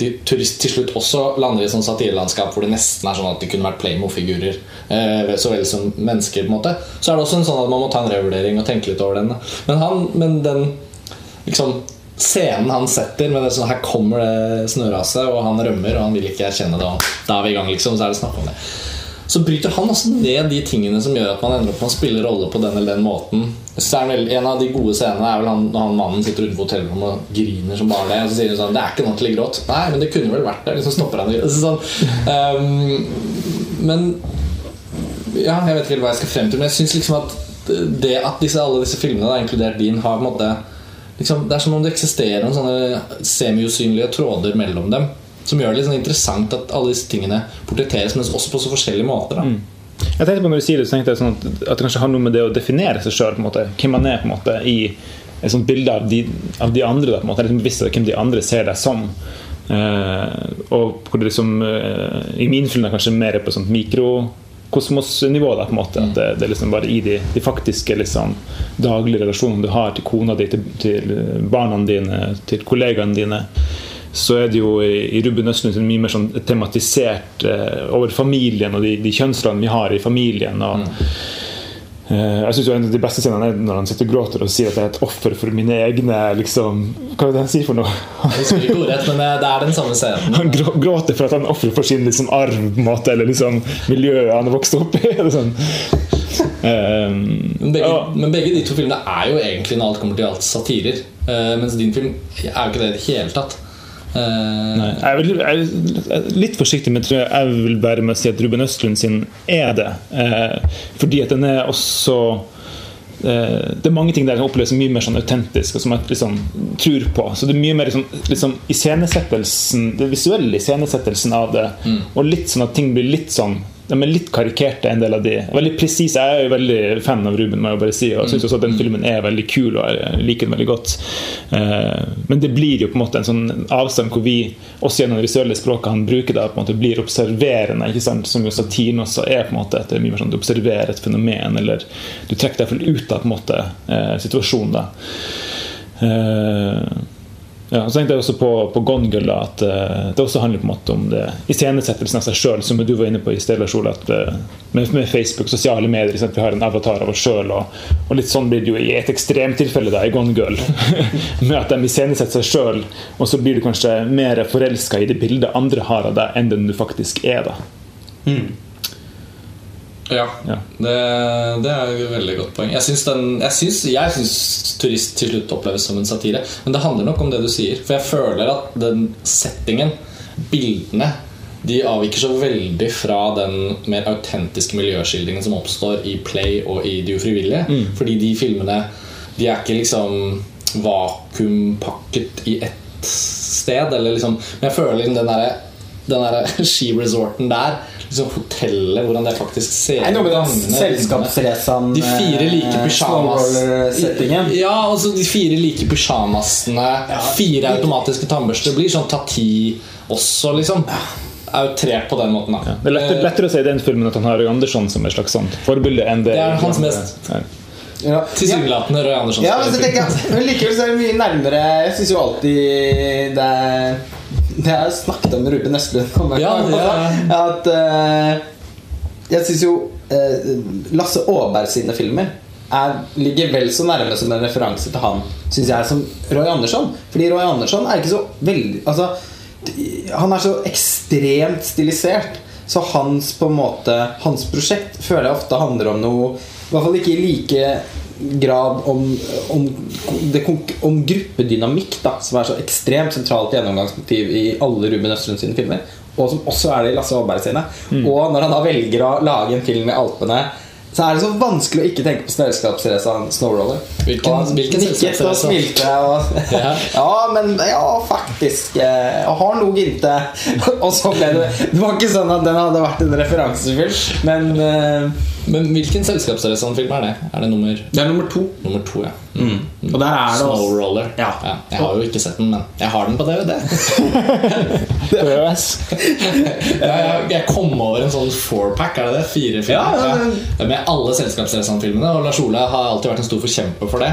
de turist til slutt også lander i et sånt satirelandskap hvor det nesten er sånn at de kunne vært Playmo-figurer eh, så vel som mennesker, på en måte så er det også en sånn at man må ta en revurdering og tenke litt over den. da. Men, han, men den liksom Scenen han setter med det sånn Her kommer det snøraset, og han rømmer, og han vil ikke erkjenne det. Og da er vi i gang, liksom. Så er det snakk om det. Så bryter han også ned de tingene som gjør at man ender opp med å spille rolle på den eller den måten. Vel, en av de gode scenene er vel han, når han mannen sitter utenfor hotellrommet og griner som bare det. Og så sier hun sånn Det er ikke noe til å gråte. Nei, men det kunne vel vært det. Liksom stopper han altså, sånn, um, Men Ja, jeg vet ikke helt hva jeg skal frem til, men jeg syns liksom at det at disse, alle disse filmene, da, inkludert din, har på en måte liksom, Det er som om det eksisterer noen sånne semiusynlige tråder mellom dem. Som gjør det litt sånn interessant at alle disse tingene portretteres, men også på så forskjellige måter. Da. Jeg tenkte på Når du sier det, så tenkte jeg sånn at, at det kanskje har noe med det å definere seg sjøl. Hvem man er på en måte i et sånt bilde av de, av de andre. Da, på en måte, liksom bevisst hvem de andre ser deg som. Eh, og hvor det liksom eh, I min film er kanskje mer på sånt mikrokosmosnivå. Da, på en måte, at det, det er liksom bare i de, de faktiske liksom, daglige relasjonene du har til kona di, til, til barna dine, til kollegaene dine så er det jo i, i Ruben Østlund mye mer sånn tematisert eh, over familien og de, de kjønnsrollene vi har i familien. Og, eh, jeg synes jo En av de beste scenene er når han sitter og gråter og sier at jeg er et offer for mine egne liksom, Hva er det han sier for noe? Jeg husker ikke ordrett, men det er den samme scenen. Han gråter for at han ofrer for sin liksom, arv måte, eller liksom, miljøet han har vokst opp i. eller sånn. Eh, Men begge, men begge de to filmene er jo egentlig når alt kommer til alt satirer. Eh, mens din film er jo ikke det i det hele tatt. Eh, Nei, jeg, er jeg er litt forsiktig, men tror jeg, jeg vil være med å si at Ruben Østlund sin er det. Eh, fordi at den er også eh, Det er mange ting der jeg opplever som mye mer sånn autentisk, og som jeg liksom tror på. Så det er mye mer liksom, liksom iscenesettelsen Det visuelle iscenesettelsen av det, og litt sånn at ting blir litt sånn de er litt karikerte, en del av de. Veldig presise. Jeg er jo veldig fan av Ruben, må jeg bare si. Og syns synes også at den filmen er veldig kul, og jeg liker den veldig godt. Eh, men det blir jo på en måte en sånn avstand hvor vi, også gjennom det visuelle språket han bruker, da, på en måte blir observerende. ikke sant? Som jo satiren også er. på en måte, at det er mye mer sånn Du observerer et fenomen, eller du trekker deg ut av på en måte eh, situasjonen. da. Ja, så tenkte jeg også på, på Gone Girl da, at uh, det også handler på en måte om det iscenesettelsen av seg sjøl, som du var inne på i Stella Skjol. At uh, med, med Facebook, sosiale medier, ikke at vi har en avatar av oss sjøl. Og, og litt sånn blir det jo i et ekstremtilfelle da, i Gone Girl. med at de iscenesetter seg sjøl, og så blir du kanskje mer forelska i det bildet andre har av deg, enn den du faktisk er. da. Ja, Ja. Det, det er et veldig godt poeng. Jeg syns, den, jeg, syns, jeg syns turist til slutt oppleves som en satire. Men det handler nok om det du sier. For jeg føler at den settingen, bildene, de avviker så veldig fra den mer autentiske miljøskildringen som oppstår i Play og i De ufrivillige. Fordi de filmene De er ikke liksom vakuumpakket i ett sted. Eller liksom, men jeg føler den derre den der skiresorten der, liksom hotellet, hvordan det faktisk ser ut selskapsresan De fire like eh, snowroller-settingen. Ja, altså de fire like pysjamasene. Fire automatiske tannbørster blir sånn Tati også, liksom. Outrert på den måten. da Det er lettere, lettere å si i den filmen at han har Roy Andersson som et slags sånn forbilde enn det Det er hans mest- Ja. Ja. Tilsynelatende Roy Andersson. Ja, men, så tenker jeg, men likevel så er det mye nærmere Jeg syns jo alltid det er Det har jeg snakket om med Ruben Østlund. Ja, ja. At uh, Jeg syns jo uh, Lasse Aaberg sine filmer er, ligger vel så nærme som en referanse til han, syns jeg, som Roy Andersson. Fordi Roy Andersson er ikke så veldig Altså, han er så ekstremt stilisert. Så hans på en måte Hans prosjekt føler jeg ofte handler om noe I hvert fall ikke like grad om, om, det, om gruppedynamikk, da, som er så ekstremt sentralt gjennomgangsmotiv i alle Ruben Østlund sine filmer. Og som også er det i Lasse Aaberg sine. Og når han da velger å lage en film i Alpene, så er det så vanskelig å ikke tenke på selskapsracen Snowroller. Hvilken- og hvilken nikket og smilte og Ja. Ja, men ja, faktisk. eh, Jeg har noe inte. Og så ble det Det var ikke sånn at den hadde vært en referansefilm, men eh, Men hvilken selskapsresan-film er det? Er det nummer, det er nummer to. nummer to? ja Og der er det også Snowroller. Ja. Jeg har jo ikke sett den, men jeg har den på DVD. Ja, jeg, jeg kom over en sånn fourpack, er det det? Fire filmer. Ja, ja, Ja, Med alle Selskapsresan-filmene. Og Lars Ole har alltid vært en stor forkjemper for det.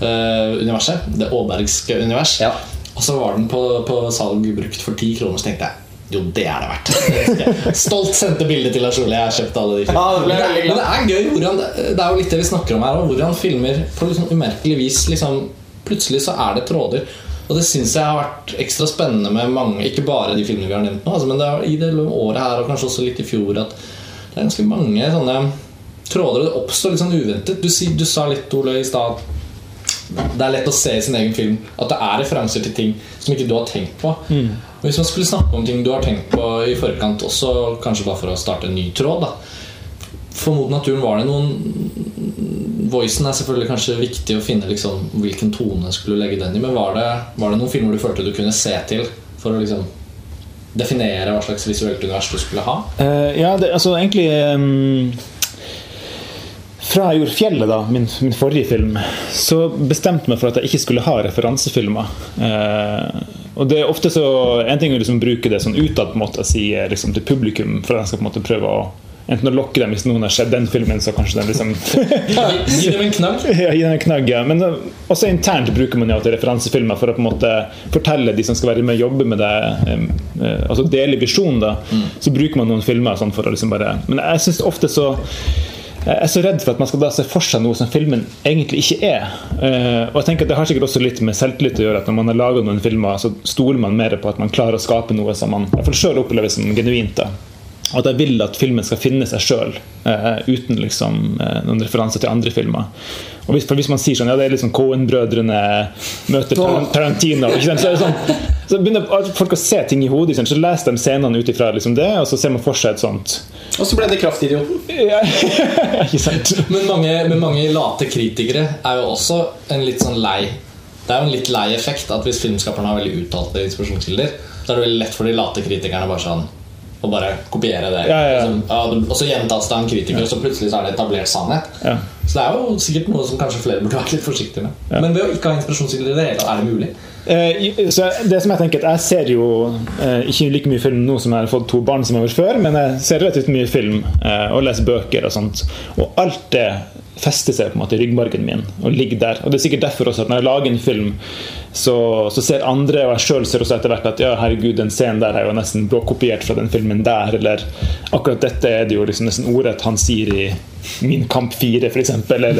uh, universet. Det Aabergske univers. Ja. Og så var den på, på salg brukt for ti kroner, så tenkte jeg jo, det er det verdt. Stolt sendte bilde til Lars Ole. Jeg har kjøpt alle de Ja, det men, det, glad. men det er gøy hvordan Det er jo litt det vi snakker om her òg. Hvordan filmer på liksom umerkelig vis liksom, Plutselig så er det tråder. Og det syns jeg har vært ekstra spennende med mange Ikke bare de filmene vi har nevnt nå, altså, men det er i det året her og kanskje også litt i fjor at det er ganske mange sånne tråder, og det oppstår litt sånn uventet. Du, si- du sa litt, Ole, i stad det er lett å se i sin egen film at det er referanser til ting som ikke du har tenkt på. Og Hvis man skulle snakke om ting du har tenkt på i forkant, også kanskje bare for å starte en ny tråd da. For mot naturen var det noen Voicen er selvfølgelig kanskje viktig å finne liksom, hvilken tone skulle du legge den i. Men var det, var det noen filmer du følte du kunne se til for å liksom definere hva slags visuelt univers du skulle ha? Uh, ja, det, altså egentlig ehm, Fra jeg gjorde 'Fjellet', da, min, min forrige film, så bestemte jeg meg for at jeg ikke skulle ha referansefilmer. Eh, og det er ofte så En ting er å liksom bruke det sånn utad på en måte, si eh, liksom, til publikum, for at jeg skal på en måte prøve å Enten å lokke dem hvis noen har sett den filmen, så kanskje den liksom Gi, dem en knagg. ja, gi dem en knagg, ja. Men uh, også internt bruker man jo til referansefilmer for å på en måte fortelle de som skal være med og jobbe med det, uh, altså dele visjonen, da. Så bruker man noen filmer sånn for å liksom bare Men jeg syns ofte så jeg er så redd for at man skal da se for seg noe som filmen egentlig ikke er. Uh, og jeg tenker at Det har sikkert også litt med selvtillit å gjøre. at Når man har laga noen filmer, så stoler man mer på at man klarer å skape noe som man selv opplever som genuint. da at jeg vil at filmen skal finne seg sjøl, eh, uten liksom, eh, noen referanser til andre filmer. Og hvis, for hvis man sier sånn, ja det er liksom Cohen-brødrene møter Tar- Tarantino ikke sant? Så, er det sånn, så begynner folk å se ting i hodet, så leser de scenene ut ifra liksom det, og så ser man for seg et sånt Og så ble det Kraftidioten. ja, Ikke sant? Men mange, men mange late kritikere er jo også en litt sånn lei Det er jo en litt lei effekt at hvis filmskaperne har veldig uttalte inspirasjonskilder, så er det veldig lett for de late kritikerne bare sånn å bare kopiere det. Ja, ja, ja. Liksom, og så gjentas det av en kritiker, og så plutselig så er det etablert sannhet. Ja. Så det er jo sikkert noe som kanskje flere burde vært litt forsiktige med. Men ved å ikke ha inspirasjonskilder i det hele er det mulig? Eh, så det som Jeg tenker jeg ser jo eh, ikke like mye film nå som jeg har fått to barn som jeg har gjort før, men jeg ser relativt mye film eh, og leser bøker og sånt. Og alt det fester seg på en måte i ryggmargen min og ligger der. Og Det er sikkert derfor også at når jeg lager en film, så, så ser andre, og jeg sjøl ser også etter hvert at ja, herregud, den scenen der er jo nesten blåkopiert fra den filmen der, eller akkurat dette er det jo liksom nesten ordrett han sier i Min kamp 4, f.eks., eller.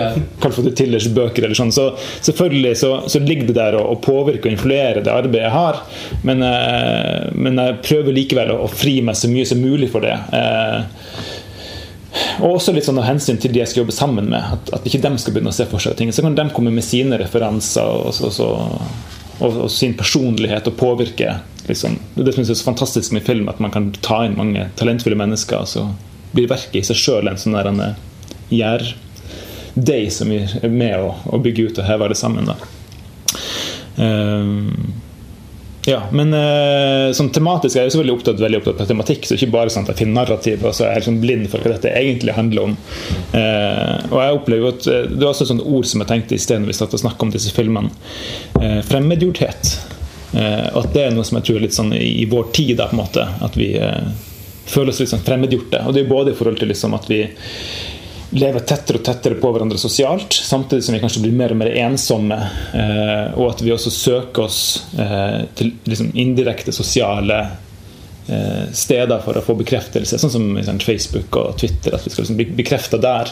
Carl Tillers bøker. eller sånn, så selvfølgelig så, så ligger det der å, å påvirke og influere det arbeidet jeg har. Men, eh, men jeg prøver likevel å, å fri meg så mye som mulig for det. Eh, og også litt sånn av hensyn til de jeg skal jobbe sammen med. At, at ikke dem skal begynne å se for seg ting. Så kan de komme med sine referanser og, så, så, og, og sin personlighet og påvirke. Liksom. Det som jeg er så fantastisk med film, at man kan ta inn mange talentfulle mennesker. Og så blir verket i seg sjøl en sånn der en gjærdeig som er med å, å bygge ut og heve det sammen. Da. Eh, ja, men uh, sånn tematisk er jeg jo selvfølgelig opptatt, veldig opptatt av tematikk. Så ikke bare sånn at jeg finner narrativ og så er jeg liksom blind for hva dette egentlig handler om. Uh, og jeg opplever at uh, Det var også et sånt ord som jeg tenkte i sted når vi satt om disse filmene. fremmedgjorthet. og at det er noe som jeg tror er litt sånn i, i vår tid, da, på en måte. At vi føler oss litt sånn fremmedgjorte. Og det er både i forhold til liksom at vi lever tettere og tettere på hverandre sosialt, samtidig som vi kanskje blir mer og mer ensomme. Eh, og at vi også søker oss eh, til liksom, indirekte sosiale steder for å få bekreftelse, sånn som liksom, Facebook og Twitter. At vi skal liksom bli bekrefta der.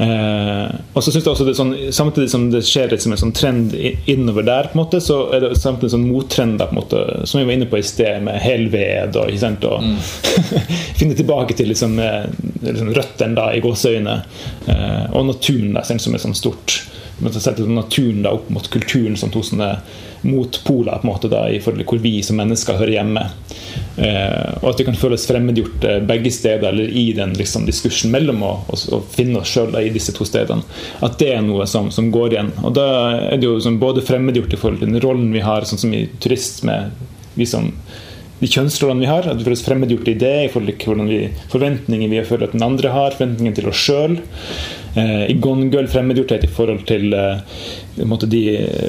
Eh, og så synes jeg også det er sånn, Samtidig som det skjer liksom en sånn trend innover der, på en måte, så er det samtidig sånn mottrender, på en måte, som vi var inne på i sted, med helved og, ikke sant, og mm. finne tilbake til liksom, eh, liksom røttene i gåseøyne. Eh, og naturen der, som er sånn stort. Sette naturen da opp mot kulturen som to sånne motpoler på en måte da, i forhold til hvor vi som mennesker hører hjemme. Eh, og at vi kan føles fremmedgjort eh, begge steder, eller i den liksom, diskursen mellom å, å, å finne oss sjøl i disse to stedene. At det er noe som, som, går igjen. Og da er det jo sånn, både fremmedgjort i forhold til den rollen vi har, sånn som i turisme, vi som de kjønnsrollene vi har. At vi føles fremmedgjort i det, i forhold til hvordan vi, forventninger vi føler at den andre har, forventninger til oss sjøl. Eh, I Gone Girl fremmedgjorthet i forhold til måte, de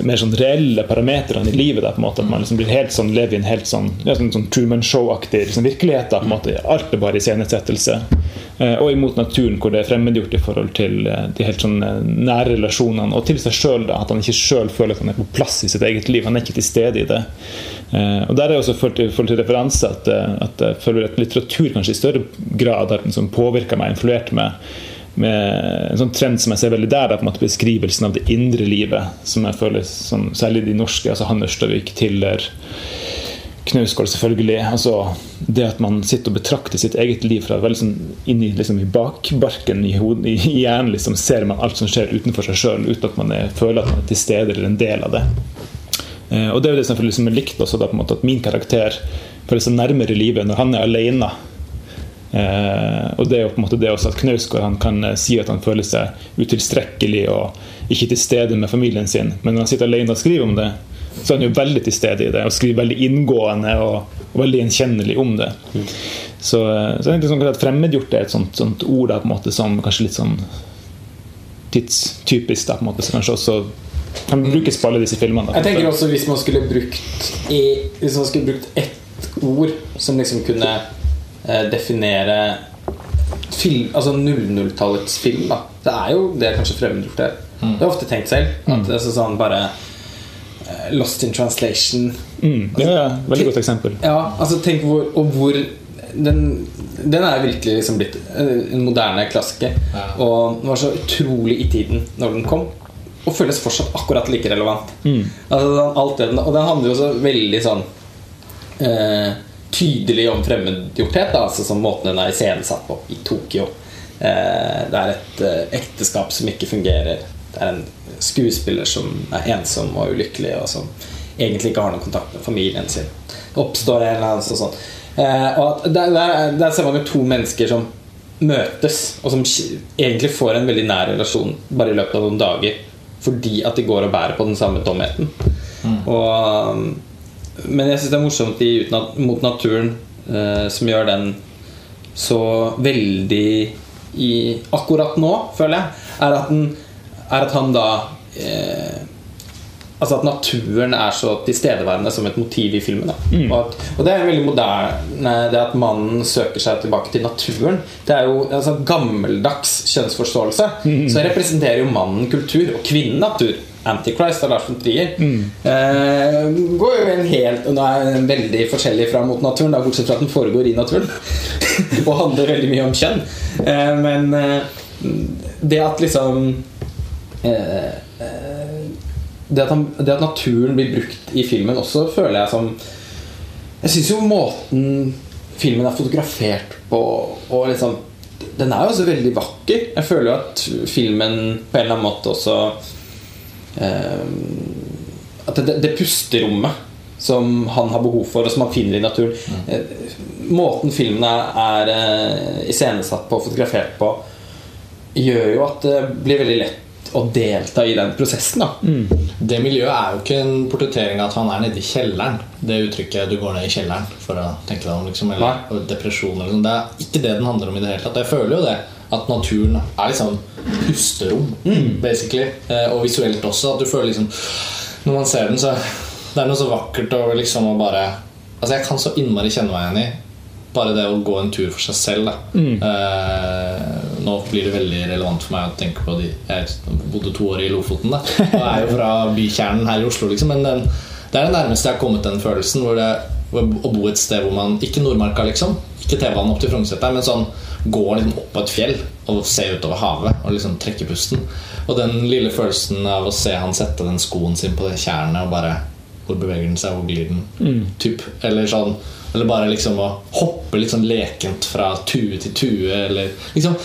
mer sånn reelle parametrene i livet. Der, på en måte, at man liksom blir helt sånn, lever i en helt sånn, ja, sånn, sånn Truman Show-aktig liksom, virkelighet. Da, Alt er bare iscenesettelse. Eh, og imot naturen, hvor det er fremmedgjort i forhold til eh, de helt sånn eh, nære relasjonene. Og til seg sjøl, at han ikke sjøl føler at han er på plass i sitt eget liv. Han er ikke til stede i det. Og Der er også forhold til, forhold til referanse at, at jeg føler at litteratur kanskje i større grad har liksom påvirka meg, influert meg med en sånn trend som jeg ser veldig der, er på en måte beskrivelsen av det indre livet. Som jeg føler, som, særlig de norske, altså Han Ørstavik, Tiller, Knausgård selvfølgelig. altså Det at man sitter og betrakter sitt eget liv fra veldig sånn inni liksom, i bakbarken i, hodet, i hjernen. liksom Ser man alt som skjer utenfor seg sjøl, uten at man er, føler at man er til stede eller en del av det. Eh, og det er jo det som jeg liksom, likt også, at min karakter føler seg nærmere livet når han er alene Eh, og det er jo på en måte det også at Knausgård kan eh, si at han føler seg utilstrekkelig og ikke til stede med familien sin, men når han sitter alene og skriver om det, så er han jo veldig til stede i det og skriver veldig inngående og, og veldig gjenkjennelig om det. Mm. Så, eh, så jeg sånn at fremmedgjort er et sånt, sånt ord da, på en måte som kanskje litt sånn tidstypisk, da, på en måte, som kanskje også kan brukes på alle disse filmene. Da. Jeg tenker også hvis man skulle brukt i, Hvis man skulle brukt ett ord som liksom kunne definere film, altså 00-tallets film. Da. Det er jo det er kanskje fremmedgjort her. Mm. Det har ofte tenkt selv. At mm. det er sånn bare uh, Lost in translation. Mm. Det er et veldig godt eksempel. Ja, altså tenk hvor, Og hvor den, den er virkelig liksom blitt eh, en moderne klassiker. Ja. Og den var så utrolig i tiden når den kom. Og føles fortsatt akkurat like relevant. Mm. Altså, alt det, og den handler jo også veldig sånn uh, tydelig om fremmedgjorthet, altså som måten den er iscenesatt på i Tokyo. Eh, det er et eh, ekteskap som ikke fungerer. Det er en skuespiller som er ensom og ulykkelig, og som egentlig ikke har noen kontakt med familien sin. Det oppstår en eller annen sånn sånn. og der, der, der ser man jo to mennesker som møtes, og som egentlig får en veldig nær relasjon bare i løpet av noen dager fordi at de går og bærer på den samme tomheten. Mm. Og men jeg syns det er morsomt i Ut mot naturen, eh, som gjør den så veldig i Akkurat nå, føler jeg, er at, den, er at han da eh, Altså at naturen er så tilstedeværende som et motiv i filmen. Mm. Og, at, og, det er veldig moderne, det at mannen søker seg tilbake til naturen. Det er jo altså, gammeldags kjønnsforståelse. Mm. Så representerer jo mannen kultur, og kvinnen natur. Antichrist av Lars von Trier. Mm. uh, går jo en helt Og nå er den veldig forskjellig fra mot naturen, da, bortsett fra at den foregår i naturen. og handler veldig mye om kjønn. Uh, men uh, det at liksom det at, han, det at, naturen blir brukt i filmen også, føler jeg som Jeg syns jo måten filmen er fotografert på og liksom Den er jo også veldig vakker. Jeg føler jo at filmen på en eller annen måte også at det, det pusterommet som han har behov for, og som han finner i naturen mm. Måten filmene er, er eh, iscenesatt på og fotografert på, gjør jo at det blir veldig lett å delta i den prosessen. da Det miljøet er jo ikke en portrettering av at han er nede i kjelleren. Det uttrykket 'du går ned i kjelleren' for å tenke deg om. Liksom, eller Nei. depresjon eller sånn. Det er ikke det den handler om i det hele tatt. Jeg føler jo det. At naturen er liksom pusterom, basically. Eh, og visuelt også. At du føler liksom Når man ser den, så Det er noe så vakkert over liksom å bare Altså, jeg kan så innmari kjenne meg igjen i bare det å gå en tur for seg selv. Da. Eh, nå blir det veldig relevant for meg å tenke på de Jeg bodde to år i Lofoten, da. Og er jo fra bykjernen her i Oslo, liksom. Men den, det er det nærmeste jeg har kommet den følelsen. Hvor det, å bo et sted hvor man Ikke Nordmarka, liksom. Ikke T-banen opp til Frognerseteren, men sånn gå liksom opp på et fjell og ser utover havet og liksom trekker pusten. Og den lille følelsen av å se han sette den skoen sin på det tjernet og bare Hvor beveger den seg, hvor glir den? Typ. Eller sånn Eller bare liksom å hoppe litt sånn lekent fra tue til tue, eller liksom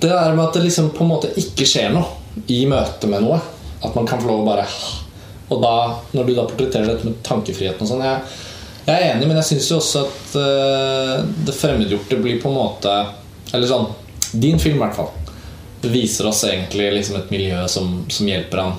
Det der med at det liksom på en måte ikke skjer noe i møte med noe. At man kan få lov å bare Og da, når du da portretterer dette med tankefriheten og sånn jeg, jeg er enig, men jeg syns jo også at uh, det fremmedgjorte blir på en måte Eller sånn Din film, i hvert fall. Viser oss egentlig liksom et miljø som, som hjelper han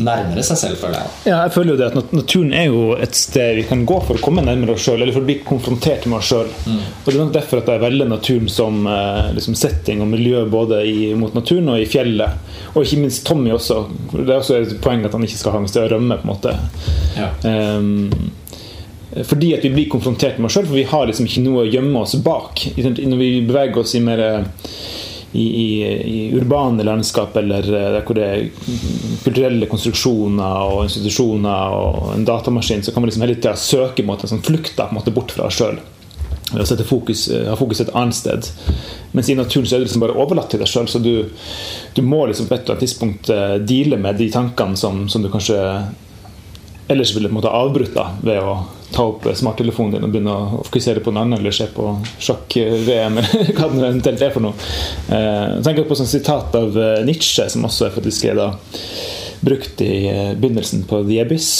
nærmere seg selv, føler jeg. Ja, jeg føler jo det at Naturen er jo et sted vi kan gå for å komme nærmere oss sjøl, eller for å bli konfrontert med oss sjøl. Og Det er nok derfor at jeg velger naturen som eh, liksom setting og miljø både i, mot naturen og i fjellet. Og ikke minst Tommy også. Det er også et poeng at han ikke skal ha noe sted å rømme. på en måte Ja. Ehm, fordi at vi blir konfrontert med oss sjøl, for vi har liksom ikke noe å gjemme oss bak. Når vi beveger oss i mer eh, i, i, i urbane landskap eller eh, der hvor det er kulturelle konstruksjoner og institusjoner og en datamaskin, så kan man liksom hele tida søke mot en sånn flukt bort fra oss sjøl. Ved å fokus, eh, ha fokus et annet sted. Mens i naturen så er det liksom bare overlatt til deg sjøl. Så du, du må liksom på et eller annet tidspunkt eh, deale med de tankene som, som du kanskje ellers ville på en måte avbrutt da, ved å ta opp smarttelefonen din og begynne å fokusere på noe annet eller se på sjakk-VM eller hva det eventuelt er for noe. Eh, jeg tenker på sånn sitat av eh, Nietzsche, som også er faktisk er da brukt i eh, begynnelsen på The Abyss.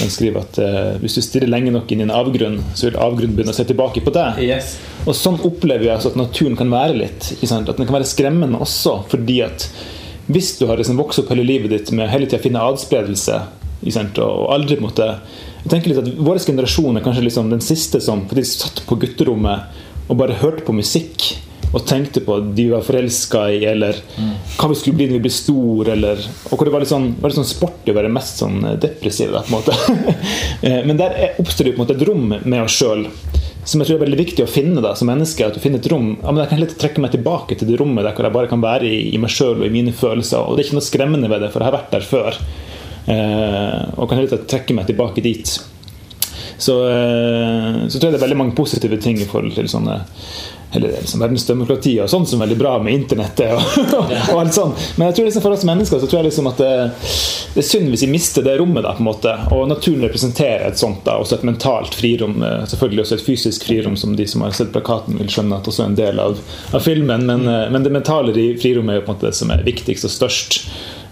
Han skriver at eh, hvis du stirrer lenge nok inn i en avgrunn, så vil avgrunnen begynne å se tilbake på deg. Yes. Og sånn opplever jeg altså at naturen kan være litt. At den kan være skremmende også, fordi at hvis du har liksom vokst opp hele livet ditt med hele tida finne adspredelse og aldri på en måte jeg tenker litt at Vår generasjon er kanskje liksom den siste som faktisk satt på gutterommet og bare hørte på musikk og tenkte på de vi var forelska i, eller hva vi skulle bli når vi ble stor, eller Og hvor det var litt sånn, var litt sånn sporty å være mest sånn depressiv. Da, på en måte. Eh, Men der er- oppstår det på en måte et rom med oss sjøl som jeg tror er veldig viktig å finne da, som menneske. At du finner et rom ja, men Jeg kan litt trekke meg tilbake til det rommet der hvor jeg bare kan være i, i meg sjøl og i mine følelser. Og det er ikke noe skremmende ved det, for jeg har vært der før. Eh, og kan litt trekke meg tilbake dit. Så, eh, så tror jeg det er veldig mange positive ting i forhold til sånne eller liksom verdensdemokrati og sånt som er veldig bra med internettet. Og, og alt sånt. Men jeg tror liksom for oss mennesker så tror jeg liksom at det, det er synd hvis vi mister det rommet. da på en måte Og naturen representerer et sånt da også et mentalt frirom. eh, Selvfølgelig også et fysisk frirom, som de som har sett plakaten vil skjønne at også er en del av, av filmen. Men, men det mentale frirommet er jo på en måte det som er viktigst og størst.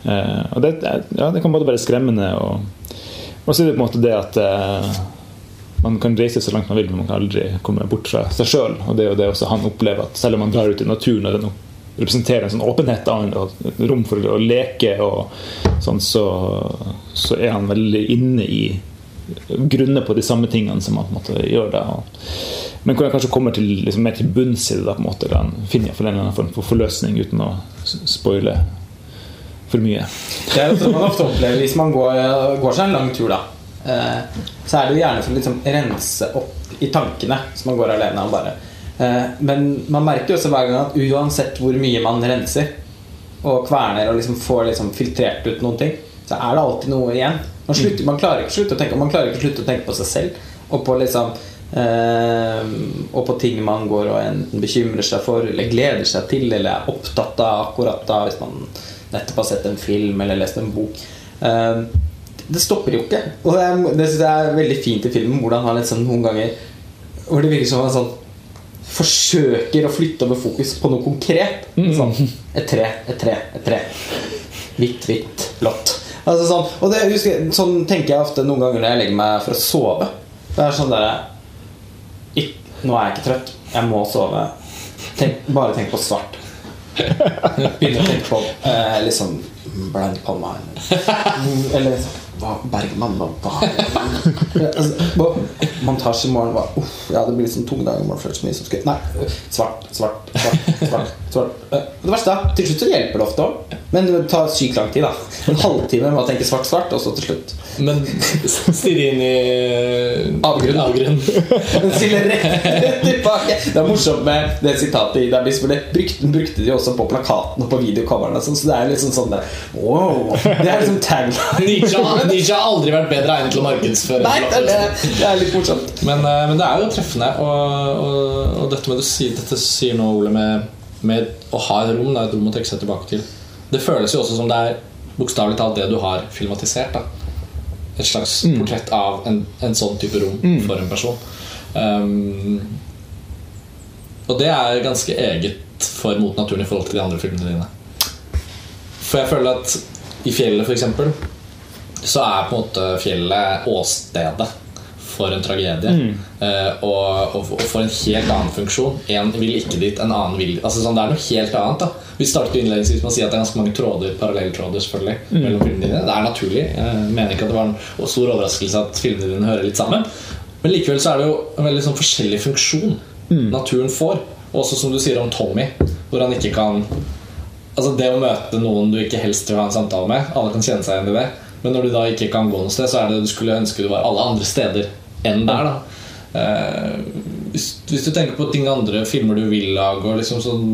Eh, og det, ja, det kan både være skremmende og og så er det på en måte det at eh, man kan reise så langt man vil, men man kan aldri komme bort fra seg sjøl. Og det er jo det også han opplever, at selv om man drar ut i naturen og den representerer en sånn åpenhet og rom for å leke, og sånn, så, så er han veldig inne i grunner på de samme tingene som han på en måte gjør da. Men hvor han kanskje kommer til, liksom, mer til bunns i det, da, på en måte, eller han finner en eller annen form for forløsning uten å spoile for mye. Det er sånn man ofte opplever hvis man går, går seg en lang tur, da. eh, Så er det jo gjerne for å liksom rense opp i tankene, så man går alene og bare eh, Men man merker jo også hver gang at uansett hvor mye man renser og kverner og liksom får liksom filtrert ut noen ting, så er det alltid noe igjen. Man, slutter, man klarer ikke å slutte å tenke Man klarer ikke å slutte å tenke på seg selv og på liksom Uh, Og på ting man går og enten bekymrer seg for eller gleder seg til eller er opptatt av akkurat da, hvis man nettopp har sett en film eller lest en bok. Eh, det stopper jo ikke. Og det, er- det synes jeg er veldig fint i filmen, hvordan han liksom noen ganger Hvor det virker som han sånn forsøker å flytte over fokus på noe konkret. Sånn, et tre, et tre, et tre. Hvitt, hvitt, blått. Altså sånn, og det, husker, sånn tenker jeg ofte noen ganger når jeg legger meg for å sove. Det er sånn der, Nå er jeg ikke trøtt. Jeg må sove. Tenk, bare tenk på svart. Begynner å tenke på eh, sånn, blant Palma eller, hva, Bergman hva, altså, hva- Montasje i morgen var uff, Ja, det blir liksom tung dag i morgen. så mye som skal Nei, svart, svart, svart. svart, svart. Eh, Det verste er til slutt så hjelper det ofte òg. Men det tar sykt lang tid. da En halvtime med å tenke svart, svart, og så til slutt Men stirre inn i Avgrunn. avgrunn. Stiller rett tilbake. Det er morsomt med det sitatet i Dabis, for det brukte, brukte de også på plakaten og på videocoverne. sånn, Så det er liksom sånn der Wow! Det er liksom tagline. Nietzsche, har- aldri vært bedre egnet til å markedsføre Nei, det det, det er litt morsomt. Men, eh, men det er jo treffende. Og, og, og dette med sier, dette sier nå, Ole, med, med å ha et rom. Det er et rom å trekke seg tilbake til. Det føles jo også som det er bokstavelig talt det du har filmatisert. da Et slags portrett av en, en sånn type rom for en person. Um, og det er ganske eget for Mot naturen i forhold til de andre filmene dine. For jeg føler at i fjellet, eksempel, så er på en måte fjellet åstedet for en tragedie. Eh, og, og, og for en helt annen funksjon. En vil ikke dit, en annen vil altså, sånn, Det er noe helt annet. da Vi startet innledningsvis med å si at det er ganske mange tråder parallelltråder selvfølgelig mellom filmene dine. Det er naturlig. Jeg mener ikke at det var en stor overraskelse at filmene dine hører litt sammen. Men likevel så er det jo en veldig sånn forskjellig funksjon naturen får. Også som du sier om Tommy, hvor han ikke kan Altså Det å møte noen du ikke helst vil ha en samtale med, alle kan kjenne seg igjen i det. Men når du da ikke kan gå noe sted, så er det du skulle ønske du var alle andre steder enn der. da eh, hvis, hvis du tenker på ting andre filmer du vil lage, og liksom sånn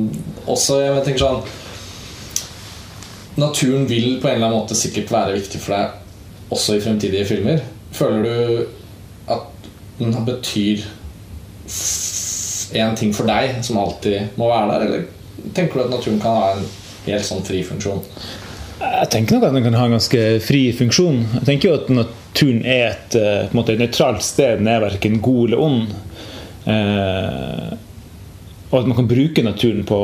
også, jeg tenker sånn Naturen vil på en eller annen måte sikkert være viktig for deg også i fremtidige filmer. Føler du at den betyr én ting for deg som alltid må være der, eller tenker du at naturen kan ha en helt sånn fri funksjon? Jeg tenker nok at den kan ha en ganske fri funksjon. Jeg tenker jo at naturen er et, eh, måte, et nøytralt sted. Den er verken god eller ond. Eh, og at man kan bruke naturen på,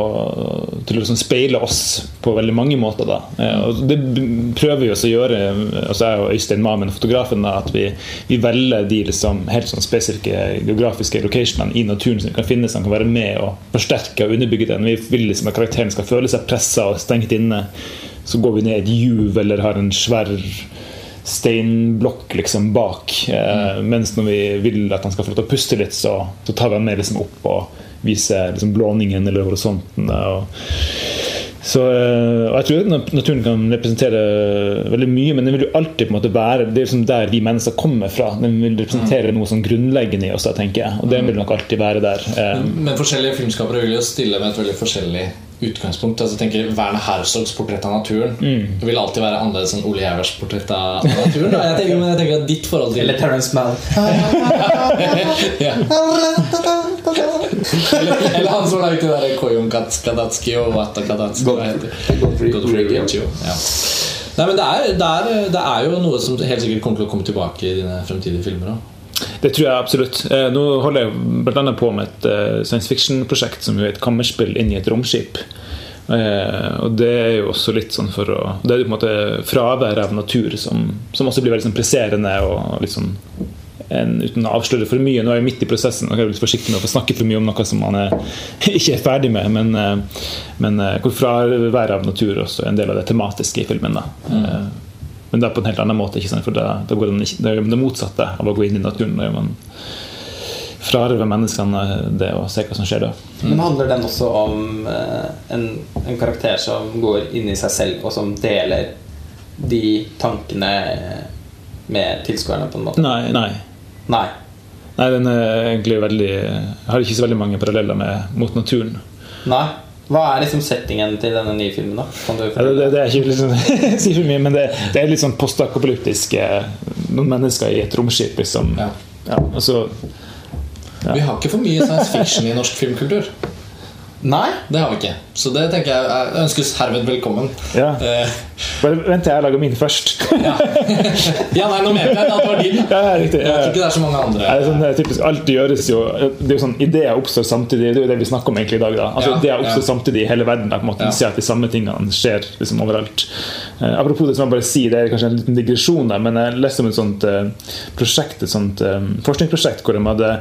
til å liksom speile oss på veldig mange måter. Eh, og det prøver vi også å gjøre, altså jeg og Øystein Mamen, fotografen, da, at vi, vi velger de liksom helt sånn spesifikke geografiske locationene i naturen som vi kan finne som kan være med og forsterke og underbygge den. Vi vil liksom at karakteren skal føle seg pressa og stengt inne. Så går vi ned i et juv eller har en svær steinblokk liksom bak. Eh, mens når vi vil at han skal få lov til å puste litt, så, så tar vi han med liksom opp og viser liksom blåningen eller horisonten. Og, så, eh, og jeg tror naturen kan representere veldig mye, men den vil jo alltid på en måte være Det er liksom der vi mennesker kommer fra. Den vil representere noe sånn grunnleggende i oss, da, tenker jeg. Og den vil nok alltid være der. Men, Men forskjellige filmskapere vil jo stille med et veldig forskjellig utgangspunkt. Altså, tenker Werner Herzogs portrett av naturen vil alltid være annerledes enn Ole Gjævers portrett av naturen. Og jeg tenker, men jeg tenker at ditt forhold til Eller Terence Mall. eller, eller han som lagde det der Koyun Kadatski og Wata Kadatski Ja. Nei, men det er, det, er, det er jo noe som helt sikkert kommer til å komme tilbake i dine fremtidige filmer òg. Det tror jeg absolutt. Eh, Nå holder jeg blant annet på med et eh, science fiction-prosjekt som er et kammerspill inn i et romskip. Eh, og det er jo også litt sånn for å Det er jo på en måte fravær av natur som, som også blir veldig sånn presserende. Og liksom en, uten å avsløre for mye. Nå er jeg midt i prosessen og jeg er litt forsiktig med å få snakke for mye om noe som man er, ikke er ferdig med. Men, men hvor fravær av natur også er en del av det tematiske i filmen. da Eh, men det er på en helt annen måte. For det, det, går den ikke, det er det motsatte av å gå inn i naturen. når man frarøver menneskene det å se hva som skjer da. Men handler den også om eh, en, en karakter som går inn i seg selv, og som deler de tankene med tilskuerne, på en måte? Nei, nei. Nei. nei den er egentlig veldig har ikke så veldig mange paralleller med mot naturen. Nei. Hva er liksom settingen til denne nye filmen, da? Kan du Ja, det, det, det er ikke liksom, si for mye, men det, det er litt sånn postapokalyptisk. eh, Noen mennesker i et romskip, liksom. Ja. Ja, altså, ja. Vi har ikke for mye science fiction i norsk filmkultur. Nei? Det har vi ikke. Så det tenker jeg jeg ønskes herved velkommen. Ja. Eh, Bare vent til jeg lager min først. ja. ja, nei, nå mente jeg at det var din. ja, riktig. Jeg Ja. tror ikke det er så mange andre. Det er sånn, det typisk, alt gjøres jo Det er jo sånn, Ideer oppstår samtidig. Det er jo det vi snakker om egentlig i dag. da Altså Ja, Ideer oppstår ja. samtidig i hele verden. Da, på en måte Ja. Du ser at de samme tingene skjer liksom overalt. Eh, apropos det som jeg bare sier, det er kanskje en liten digresjon, der, men jeg leste om et sånt eh, prosjekt Et sånt eh, forskningsprosjekt hvor de hadde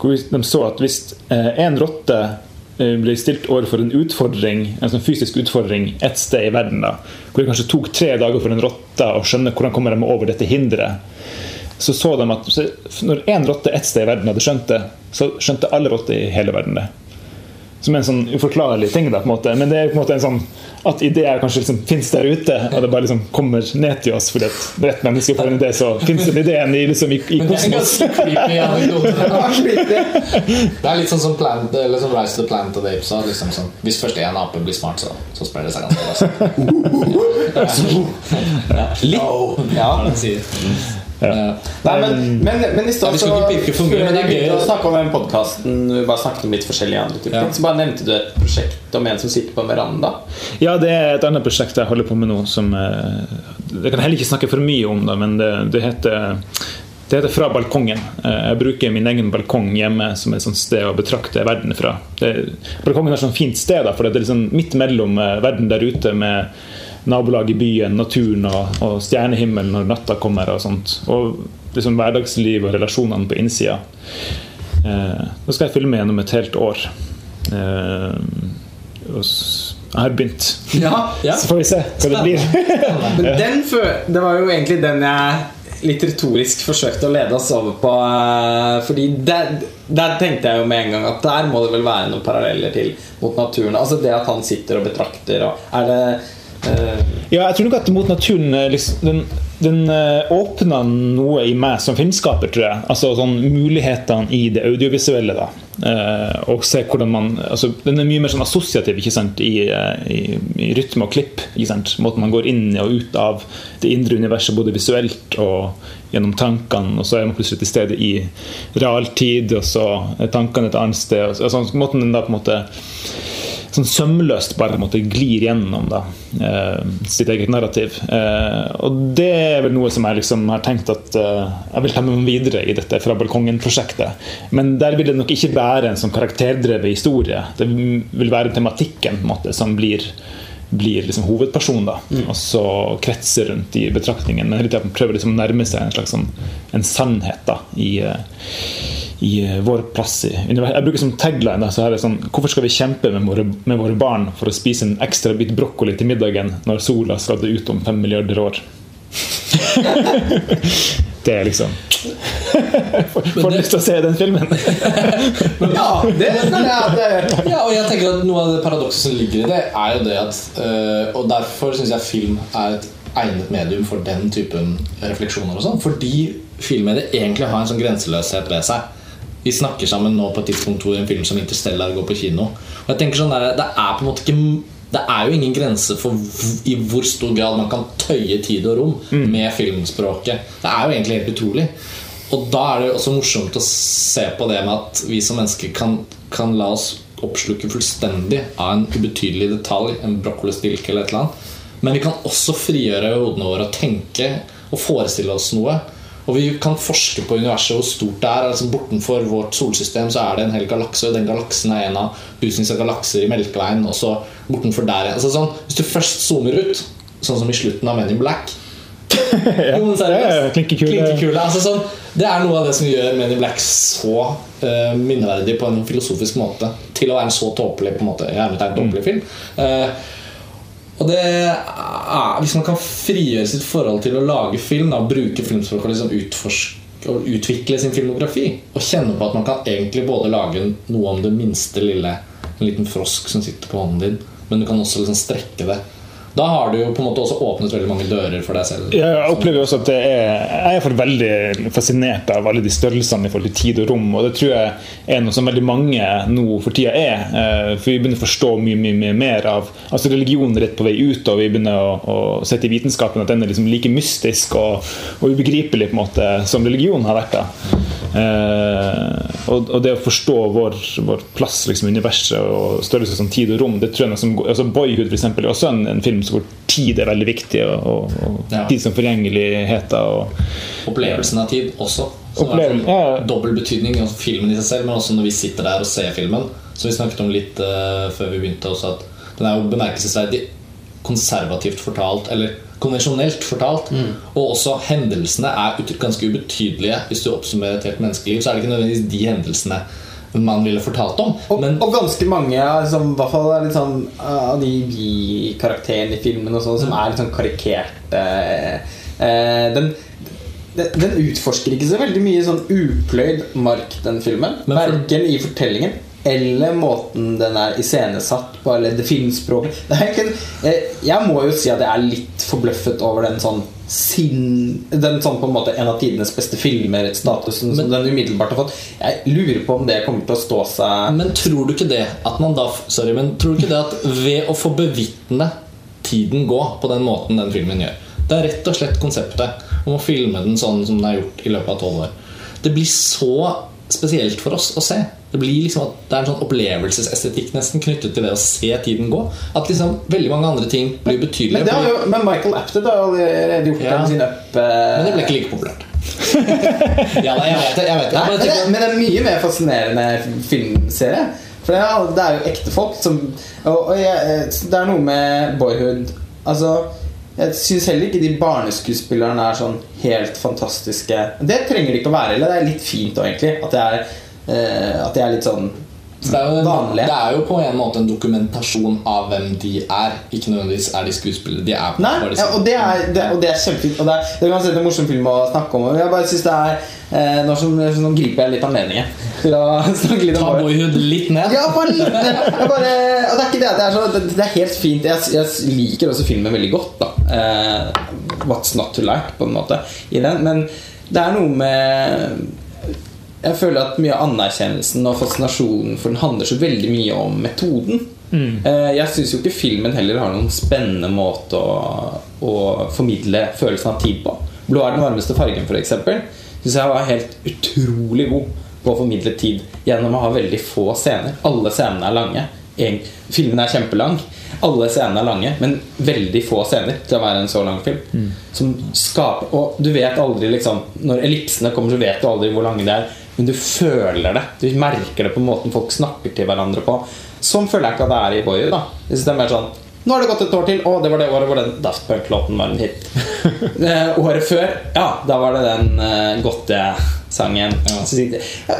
Hvor de så at hvis én rotte eh, ble stilt overfor en utfordring En sånn fysisk utfordring et sted i verden. da Hvor det kanskje tok tre dager for en rotte å skjønne hvordan kommer de over dette hinderet. Så så de at når én rotte et sted i verden hadde skjønt det, så skjønte alle rotter i hele verden det. Som en sånn uforklarlig ting, da, på en måte. men det er på en måte en sånn at ideer kanskje liksom finnes der ute, og det bare liksom kommer ned til oss fordi et rett menneske får en idé, så finnes den ideen i, liksom, i, i Men det er kosmos. Det er litt sånn som, plant, eller som Rise to the Planet of the Apes. Liksom sånn, hvis først én ape blir smart, så, så sprer det seg ganske raskt. Litt. Ja. Ja. Eh, Nei, men, men, men i Ja, vi skal så ikke pirke for mye, før men det er vi begynte gøy. å snakke om den podkasten, bare snakket om litt forskjellige andre typer Ja. ting, så bare nevnte du et prosjekt om en som sitter på en veranda. Ja, det er et annet prosjekt jeg holder på med nå som eh, Jeg kan heller ikke snakke for mye om det, men det, det heter det heter Fra balkongen. Eh, Jeg bruker min egen balkong hjemme som et sånt sted å betrakte verden fra. Det, balkongen er et sånt fint sted, da, for det er liksom midt mellom verden der ute med nabolag i byen, naturen og, og stjernehimmelen når natta kommer og sånt. Og liksom hverdagsliv og relasjonene på innsida. Eh, Nå skal jeg filme gjennom et helt år. Eh, og jeg har begynt. Ja, Ja. Så får vi se hva det blir. Den Det var jo egentlig den jeg litt retorisk forsøkte å lede oss over på. eh, Fordi der, der tenkte jeg jo med en gang at der må det vel være noen paralleller til mot naturen. Altså det at han sitter og betrakter og Er det Ja, jeg tror nok at Mot naturen eh, liksom, den, den eh, åpna noe i meg som filmskaper, tror jeg. Altså sånn Mulighetene i det audiovisuelle. da Eh, Og se hvordan man altså, Den er mye mer sånn assosiativ ikke sant i, eh, i, i rytme og klipp. ikke sant Måten man går inn og ut av det indre universet både visuelt og gjennom tankene. Og så er man plutselig til stede i realtid, og så er tankene et annet sted. og så- Altså, måten den da på en måte sånn sømløst bare måte glir gjennom da, eh, sitt eget narrativ. Eh, og det er vel noe som jeg liksom har tenkt at eh, jeg vil ta med meg videre i dette Fra balkongen-prosjektet. Men der vil det nok ikke være en sånn karakterdrevet historie. Det vil være tematikken på en måte, som blir blir liksom hovedperson, da og så kretser rundt i betraktningen. Men hele tiden prøver liksom å nærme seg en slags sånn, en sannhet da i i eh, vår plass i universet. Jeg bruker som tagline så her er sånn Hvorfor skal vi kjempe med våre, med våre barn for å spise en ekstra bit brokkoli til middagen når sola skal dø ut om fem milliarder år? det er liksom Får lyst til å se den filmen. Ja, det skal jeg at det Ja, og jeg tenker at Noe av det paradokset som ligger i det, er jo det at øh, Og derfor syns jeg film er et egnet medium for den typen refleksjoner. og sånn Fordi filmmediet egentlig har en sånn grenseløshet ved seg. Vi snakker sammen nå på et tidspunkt hvor en film som Interstellar går på kino. Og jeg tenker sånn der, Det er på en måte ikke det er jo ingen grense for i hvor stor grad man kan tøye tid og rom med filmspråket. Det er jo egentlig helt utrolig. Og da er det også morsomt å se på det med at vi som mennesker kan, kan la oss oppsluke fullstendig av en ubetydelig detalj, en brokkolistilk eller et eller annet. Men vi kan også frigjøre hodene våre og tenke og forestille oss noe. Og vi kan forske på universet, hvor stort det er. Altså Bortenfor vårt solsystem så er det en hel galakse, den galaksen er en av tusenvis av galakser i Melkeveien. Og så bortenfor der. Altså sånn, hvis du først zoomer ut, sånn som i slutten av Men in Black Jo, men seriøst. Ja, ja, klinkekule. Altså sånn, det er noe av det som gjør Men in Black så uh, minneverdig på en filosofisk måte. Til å være en så tåpelig på en måte, hermetegn tåpelig film. Eh, og det er, Hvis man kan frigjøre sitt forhold til å lage film, da, bruke filmspråk og liksom utforske og utvikle sin filmografi, og kjenne på at man kan egentlig både lage noe om det minste lille, en liten frosk som sitter på hånden din, men du kan også liksom strekke det. Da har du jo på en måte også åpnet veldig mange dører for deg selv. Jeg opplever også at det er, jeg er veldig fascinert av alle de størrelsene i forhold til tid og rom. Og det tror jeg er noe som veldig mange nå for tida er. Eh, For vi begynner å forstå mye, mye, mye mer av altså Religionen er rett på vei ut, og vi begynner å, å sette i vitenskapen at den er liksom like mystisk og, og ubegripelig på en måte som religion har vært. da Eh, og, og det å forstå vår, vår plass liksom, i universet og størrelse som tid og rom det tror jeg som, altså Boyhood for eksempel, er også en, en film hvor tid er veldig viktig. Og, og, og Ja. tid som forgjengeligheter. Og, Opplevelsen av tid også. Som Opplevel- er sånn ja. dobbel betydning av filmen i seg selv, men også når vi sitter der og ser filmen. Som vi snakket om litt uh, før vi begynte også, at den er jo bemerkelsesverdig konservativt fortalt, eller konvensjonelt fortalt. Og også hendelsene er ganske ubetydelige. Hvis du oppsummerer et helt menneskeliv, så er det ikke nødvendigvis de hendelsene man ville fortalt om. Og, Men og ganske mange liksom, i hvert fall er litt sånn, av de vi-karakterene i filmen og sånt, som er litt sånn karikerte. Eh, den, den, den utforsker ikke så veldig mye sånn upløyd mark, den filmen. Men Verken i fortellingen eller måten den er iscenesatt på, eller det filmspråket. Eh, jeg må jo si at jeg er litt forbløffet over den sånn sin, Den sånn på en måte en av tidenes beste filmer-statusen som den umiddelbart har fått. Jeg lurer på om det kommer til å stå seg Men tror du ikke det at man da Sorry, men tror du ikke det at ved å få bevitne tiden gå på den måten den filmen gjør Det er rett og slett konseptet om å filme den sånn som den er gjort i løpet av tolv år. Det blir så spesielt for oss å se. Det blir liksom at det er en sånn opplevelsesestetikk nesten knyttet til det å se tiden gå. At liksom veldig mange andre ting blir Men, betydelige. det har jo, men Michael Apted har allerede gjort Ja. sin up eh, Men det ble ikke like populært. ja, nei, jeg vet det. Jeg vet det. Nei, men, det, men det er mye mer fascinerende filmserie. For det er, det er jo ekte folk som Og, og jeg, det er noe med Boyhood Altså Jeg syns heller ikke de barneskuespillerne er sånn helt fantastiske. Det trenger de ikke å være. Eller det er litt fint òg, egentlig. At de er, eh, at de er litt sånn Det er, jo, vanlige. det er jo på en måte en dokumentasjon av hvem de er. Ikke nødvendigvis er de skuespillere. De er Nei, de ja, og, det er, det, og det er kjempefint. Og det er, det er uansett en morsom film å snakke om. Og jeg bare synes det er eh, nå, som, nå griper jeg litt anledningen til å snakke litt om Ta Boyhood. Litt ned. Ja, bare litt jeg bare, det er ikke det. Det er, så, det, det er helt fint. Jeg, jeg liker også filmen veldig godt. da eh, What's not to like, på en måte, i den. Men det er noe med Jeg føler at mye av anerkjennelsen og fascinasjonen for den handler så veldig mye om metoden. Mm. jeg syns jo ikke filmen heller har noen spennende måte å, å formidle følelsen av tid på. 'Blå er den varmeste fargen', f.eks., syns jeg var helt utrolig god på å formidle tid gjennom å ha veldig få scener. Alle scenene er lange. Filmen er kjempelang. Alle scenene er lange, men veldig få scener til å være en så lang film. Som skaper Og du vet aldri liksom Når ellipsene kommer, så vet du aldri hvor lange de er. Men du føler det. Du merker det på måten folk snakker til hverandre på. Sånn føler jeg ikke at det er i Boyu. da Jeg det er mer sånn Nå har det gått et år til. Å, det var det året hvor den Daft Punk-låten var en hit. eh, året før, ja, da var det den eh, Godte-sangen. Ja. Så ja,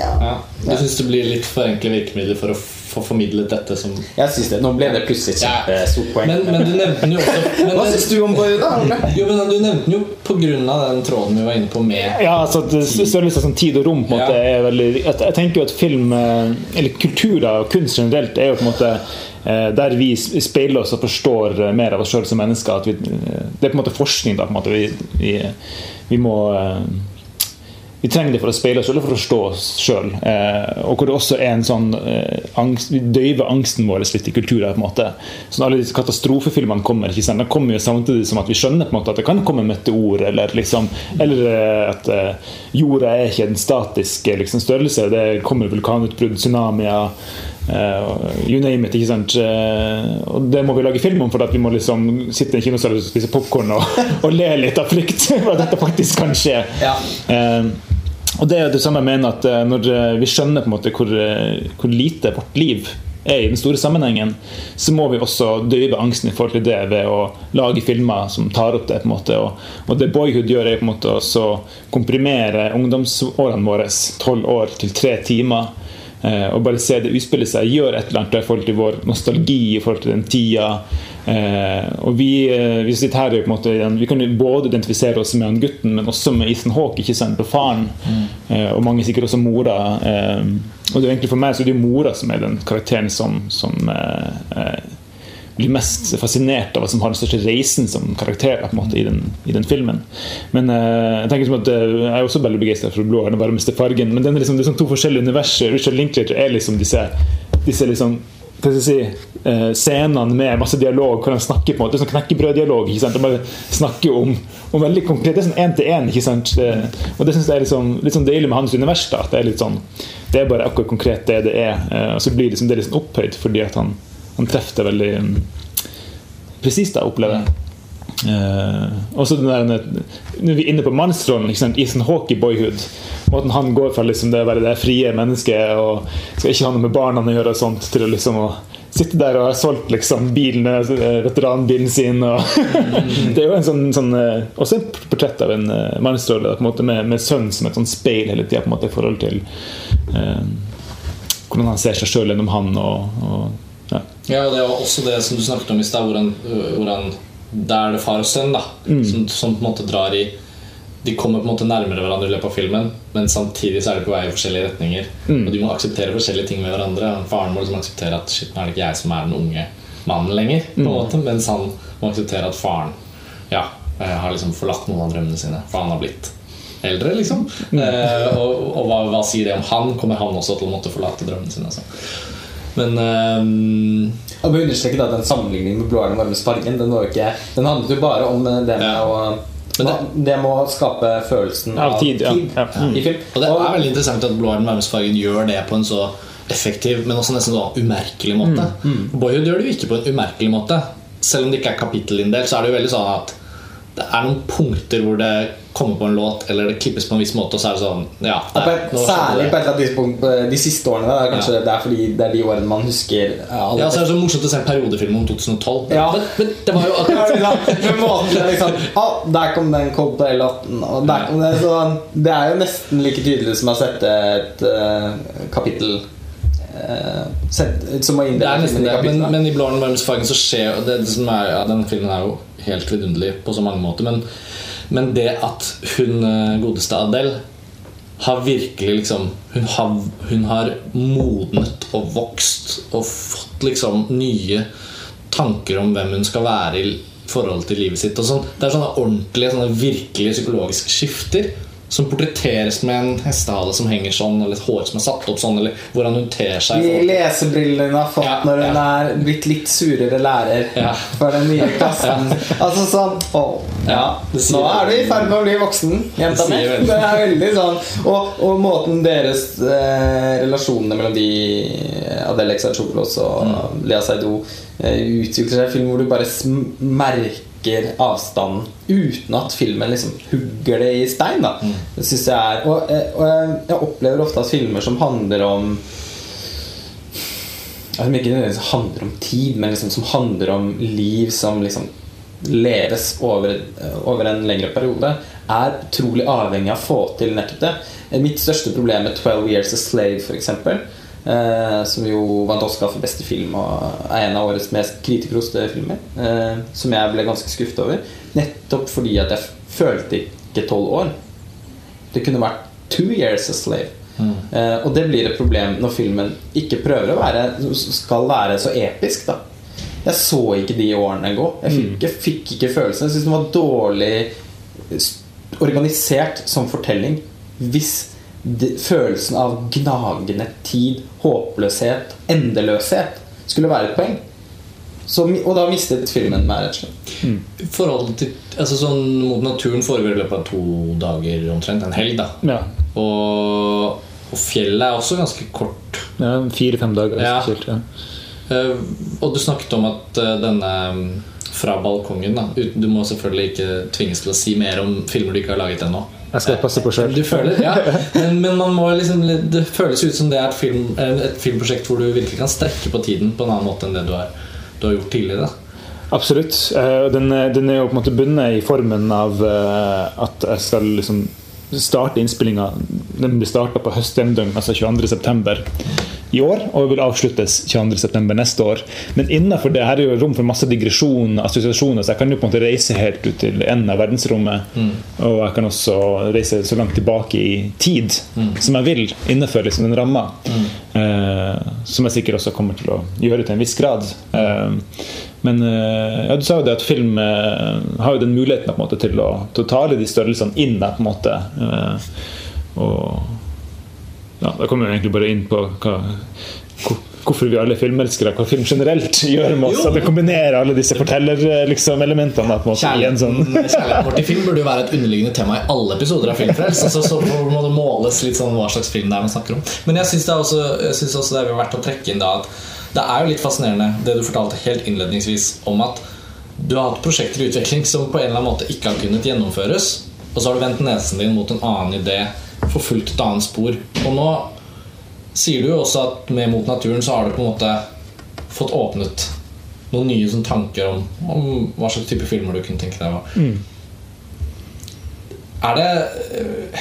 ja. Ja. Du syns det blir litt for enkle virkemidler for å få formidlet dette som Jeg synes det. Nå ble det plutselig Ja. kjempestort poeng. Men, men du nevnte den jo også men, Hva syns du om Boyer, da? Jo, men Du nevnte den jo pga. den tråden vi var inne på med Ja, altså Størrelse som tid og rom på en måte Ja. er veldig jeg, jeg tenker jo at film, eh, eller kulturer og kunst generelt, er jo på en måte eh, der vi speiler oss og forstår eh, mer av oss sjøl som mennesker. At vi, det er på en måte forskning. da på en måte Vi, vi, vi må vi trenger det for å speile oss selv og for å forstå oss sjøl. Eh, og hvor det også er en sånn eh, angst, Vi døyver angsten vår litt i kulturen. på en måte Så alle disse katastrofefilmene kommer, ikke sant? de kommer jo samtidig som at vi skjønner på en måte at det kan komme meteor, eller liksom Eller eh, at eh, jorda er ikke en statisk eh, liksom, størrelse. Det kommer vulkanutbrudd, tsunamier you name it. ikke sant? Eh, og det må vi lage film om, for at vi må liksom sitte i en kinosal og spise popkorn og, og le litt av frykt for at dette faktisk kan skje. Ja. Eh, og det er det samme jeg mener at eh, når eh, vi skjønner på en måte hvor, eh, hvor lite vårt liv er i den store sammenhengen, så må vi også døyve angsten i forhold til det ved å lage filmer som tar opp det. på en måte Og, og det Boyhood gjør, er på en måte å komprimere ungdomsårene våre, tolv år, til tre timer. Eh, og bare se det utspille seg, gjør et eller annet i forhold til vår nostalgi i forhold til den tida. Eh, og vi, eh, vi sitter her jo på en måte, Vi kan både identifisere oss med han gutten, men også med Ethan Hawke, ikke sant, på faren. Mm. og mange sikkert også mora. Og det er egentlig For meg så er det jo mora som er den karakteren som, som blir mest fascinert av og som har den største reisen som karakter på en måte, i, den, i den filmen. Men uh, jeg tenker som at uh, jeg er også veldig begeistra for blå er den varmeste fargen. Men den er liksom, det er sånn to forskjellige universer. Richard Linklater er liksom disse, disse liksom hva skal jeg si, uh, scenene med masse dialog hvor han snakker på en måte, sånn knekkebrøddialog. ikke sant? De bare snakker om, om veldig konkret, Det er sånn én til én. ikke sant? Det- Og det synes jeg er liksom, litt sånn deilig med hans univers. da, at Det er litt sånn, det er bare akkurat konkret det det er. Uh, Og så blir liksom det litt sånn opphøyd fordi at han, han det veldig mm, presist, jeg opplever jeg. Uh, også den der, Nå er vi inne på mannsrollen, sant? Ethan Hawke i Boyhood. Måten han går fra liksom det å være det frie mennesket og skal ikke ha noe med barna å gjøre, og sånt, til å liksom å sitte der og ha solgt liksom bilen, eh, veteranbilen sin. Og det er jo en sånn, sånn eh, også et portrett av en uh, mannsrolle med, med sønnen som et sånn speil hele tida i forhold til uh, hvordan han ser seg sjøl gjennom han. Og, og ja. Og det var også det som du snakket om i stad, hvordan, hvordan det er det far og sønn, da. Som, som på en måte drar i De kommer på en måte nærmere hverandre i løpet av filmen, men samtidig så er de på vei i forskjellige retninger. Og de må akseptere forskjellige ting med hverandre. Faren må liksom akseptere at shit, nå er det ikke jeg som er den unge mannen lenger, på en måte mens han må akseptere at faren ja, eh, har liksom forlatt noen av drømmene sine, for han har blitt eldre, liksom. Eh, og og hva, hva sier det om han? Kommer han også til å måtte forlate drømmene sine? Altså. Men um, Jeg må understreke at Den sammenligningen med blå er den varmeste fargen Den, var ikke, den handlet jo bare om det med Ja. å Men hva- det må skape følelsen Av tid, ja. Ja. i film. Og det er veldig interessant at Blå er den varmeste fargen gjør det på en så effektiv, men også nesten sånn umerkelig måte. Boyhood gjør det jo ikke på en umerkelig måte. Selv om det ikke er kapittelinndelt, så er det jo veldig sånn at det er noen punkter hvor det kommer på en låt, eller det klippes på en viss måte, og så er det sånn Ja, Og på et, særlig på et eller annet tidspunkt eh, de siste årene. Da, kanskje det er fordi det er de årene man husker eh, alle Ja, så er det så morsomt å se en periodefilm om 2012. Ja. Men, men det var jo akkurat med måten er liksom ah, Der kom den Coldplay-låten Og der kom det så Det er jo nesten like tydelig som å sette et uh, kapittel Som å Det er filmen i det, men, men i Blå varmes den fargen så skjer det, det som er, ja, Den filmen er jo helt vidunderlig på så mange måter, men, men det at hun eh, godeste Adele har virkelig liksom hun har, hun har modnet og vokst og fått liksom nye tanker om hvem hun skal være i forhold til livet sitt. Sånn. Det er sånne ordentlige, sånne virkelige psykologiske skifter som portretteres med en hestehale som henger sånn, eller et hår som er satt opp sånn, eller hvordan hun ter seg. De lesebrillene hun har fått Ja, når hun ja. er blitt litt surere lærer Ja. for den nye klassen. Altså sånn å, Nå er du i ferd med å bli voksen, jenta mi. Det er veldig sånn Og, og måten deres eh, relasjonene mellom de Adele Exarchopoulos og Mm. Lea Seydoux eh, utvikler seg i film hvor du bare sm- merker avstanden uten at filmen liksom hugger det i stein. Da. Mm. Det synes jeg er og, eh, og jeg- jeg opplever ofte at filmer som handler om Som ikke nødvendigvis handler om tid, men liksom som handler om liv som liksom leves over, over en lengre periode, er utrolig avhengig av å få til nettopp det. Mitt største problem med 12 Years a Slave, f.eks., eh, som jo vant Oscar for beste film og er en av årets mest kritikerroste filmer, eh, som jeg ble ganske skuffet over, nettopp fordi at jeg følte ikke tolv år. Det kunne vært two years a slave. Eh, og det blir et problem når filmen ikke prøver å være skal være så episk. da Jeg så ikke de årene gå. Jeg fikk, jeg fikk ikke følelsen. Jeg syns den var dårlig organisert som fortelling. Hvis følelsen av gnagende tid, håpløshet, endeløshet skulle være et poeng. Så, og da mistet filmen meg, rett og slett. Forholdet til altså sånn Mot naturen foregår i løpet av to dager omtrent. En helg, da. Ja. Og, og fjellet er også ganske kort. ja Fire-fem dager. Ja. spesielt, ja. Uh, og du snakket om at uh, denne mm, fra balkongen da Du må selvfølgelig ikke tvinges til å si mer om filmer du ikke har laget ennå. Jeg skal passe på sjøl. Ja men, men man må liksom det føles ut som det er et, film, eh, et filmprosjekt hvor du virkelig kan strekke på tiden på en annen måte enn det du har, du har gjort tidligere. Absolutt. Eh, Den, er- den er jo på en måte bundet i formen av eh, at jeg skal liksom starte innspillinga. Blir starta på høstjevndøgn, altså 22.9. i år, og vil avsluttes 22.9. neste år. Men innenfor det her er jo rom for masse digresjon, assosiasjoner, så jeg kan jo på en måte reise helt ut til enden av verdensrommet. Og jeg kan også reise så langt tilbake i tid som jeg vil, innenfor liksom den ramma. Eh, som jeg sikkert også kommer til å gjøre til en viss grad. Eh, men eh, ja, du sa jo det at film har jo den muligheten en måte, til, å, til ta alle de størrelsene inn der, på en måte. Og ja, Da kommer vi egentlig bare inn på hva, hvorfor vi alle filmelskere, hva film generelt gjør med oss. At det kombinerer alle disse fortellerelementene liksom, elementene, på en måte, i en sånn Kjærligheten vår til film burde jo være et underliggende tema i alle episoder av Filmfrelst. Altså, så må det måles litt sånn hva slags film det er man snakker om. Men jeg syns også- også det er verdt å trekke inn da at det er jo litt fascinerende det du fortalte helt innledningsvis om at du har hatt prosjekter i utvikling som på en eller annen måte ikke har kunnet gjennomføres. Og så har du vendt nesen din mot en annen idé, forfulgt et annet spor. Og nå sier du jo også at med Mot naturen så har du på en måte fått åpnet noen nye sånn tanker om, om hva slags type filmer du kunne tenke deg Mm. Er det øh,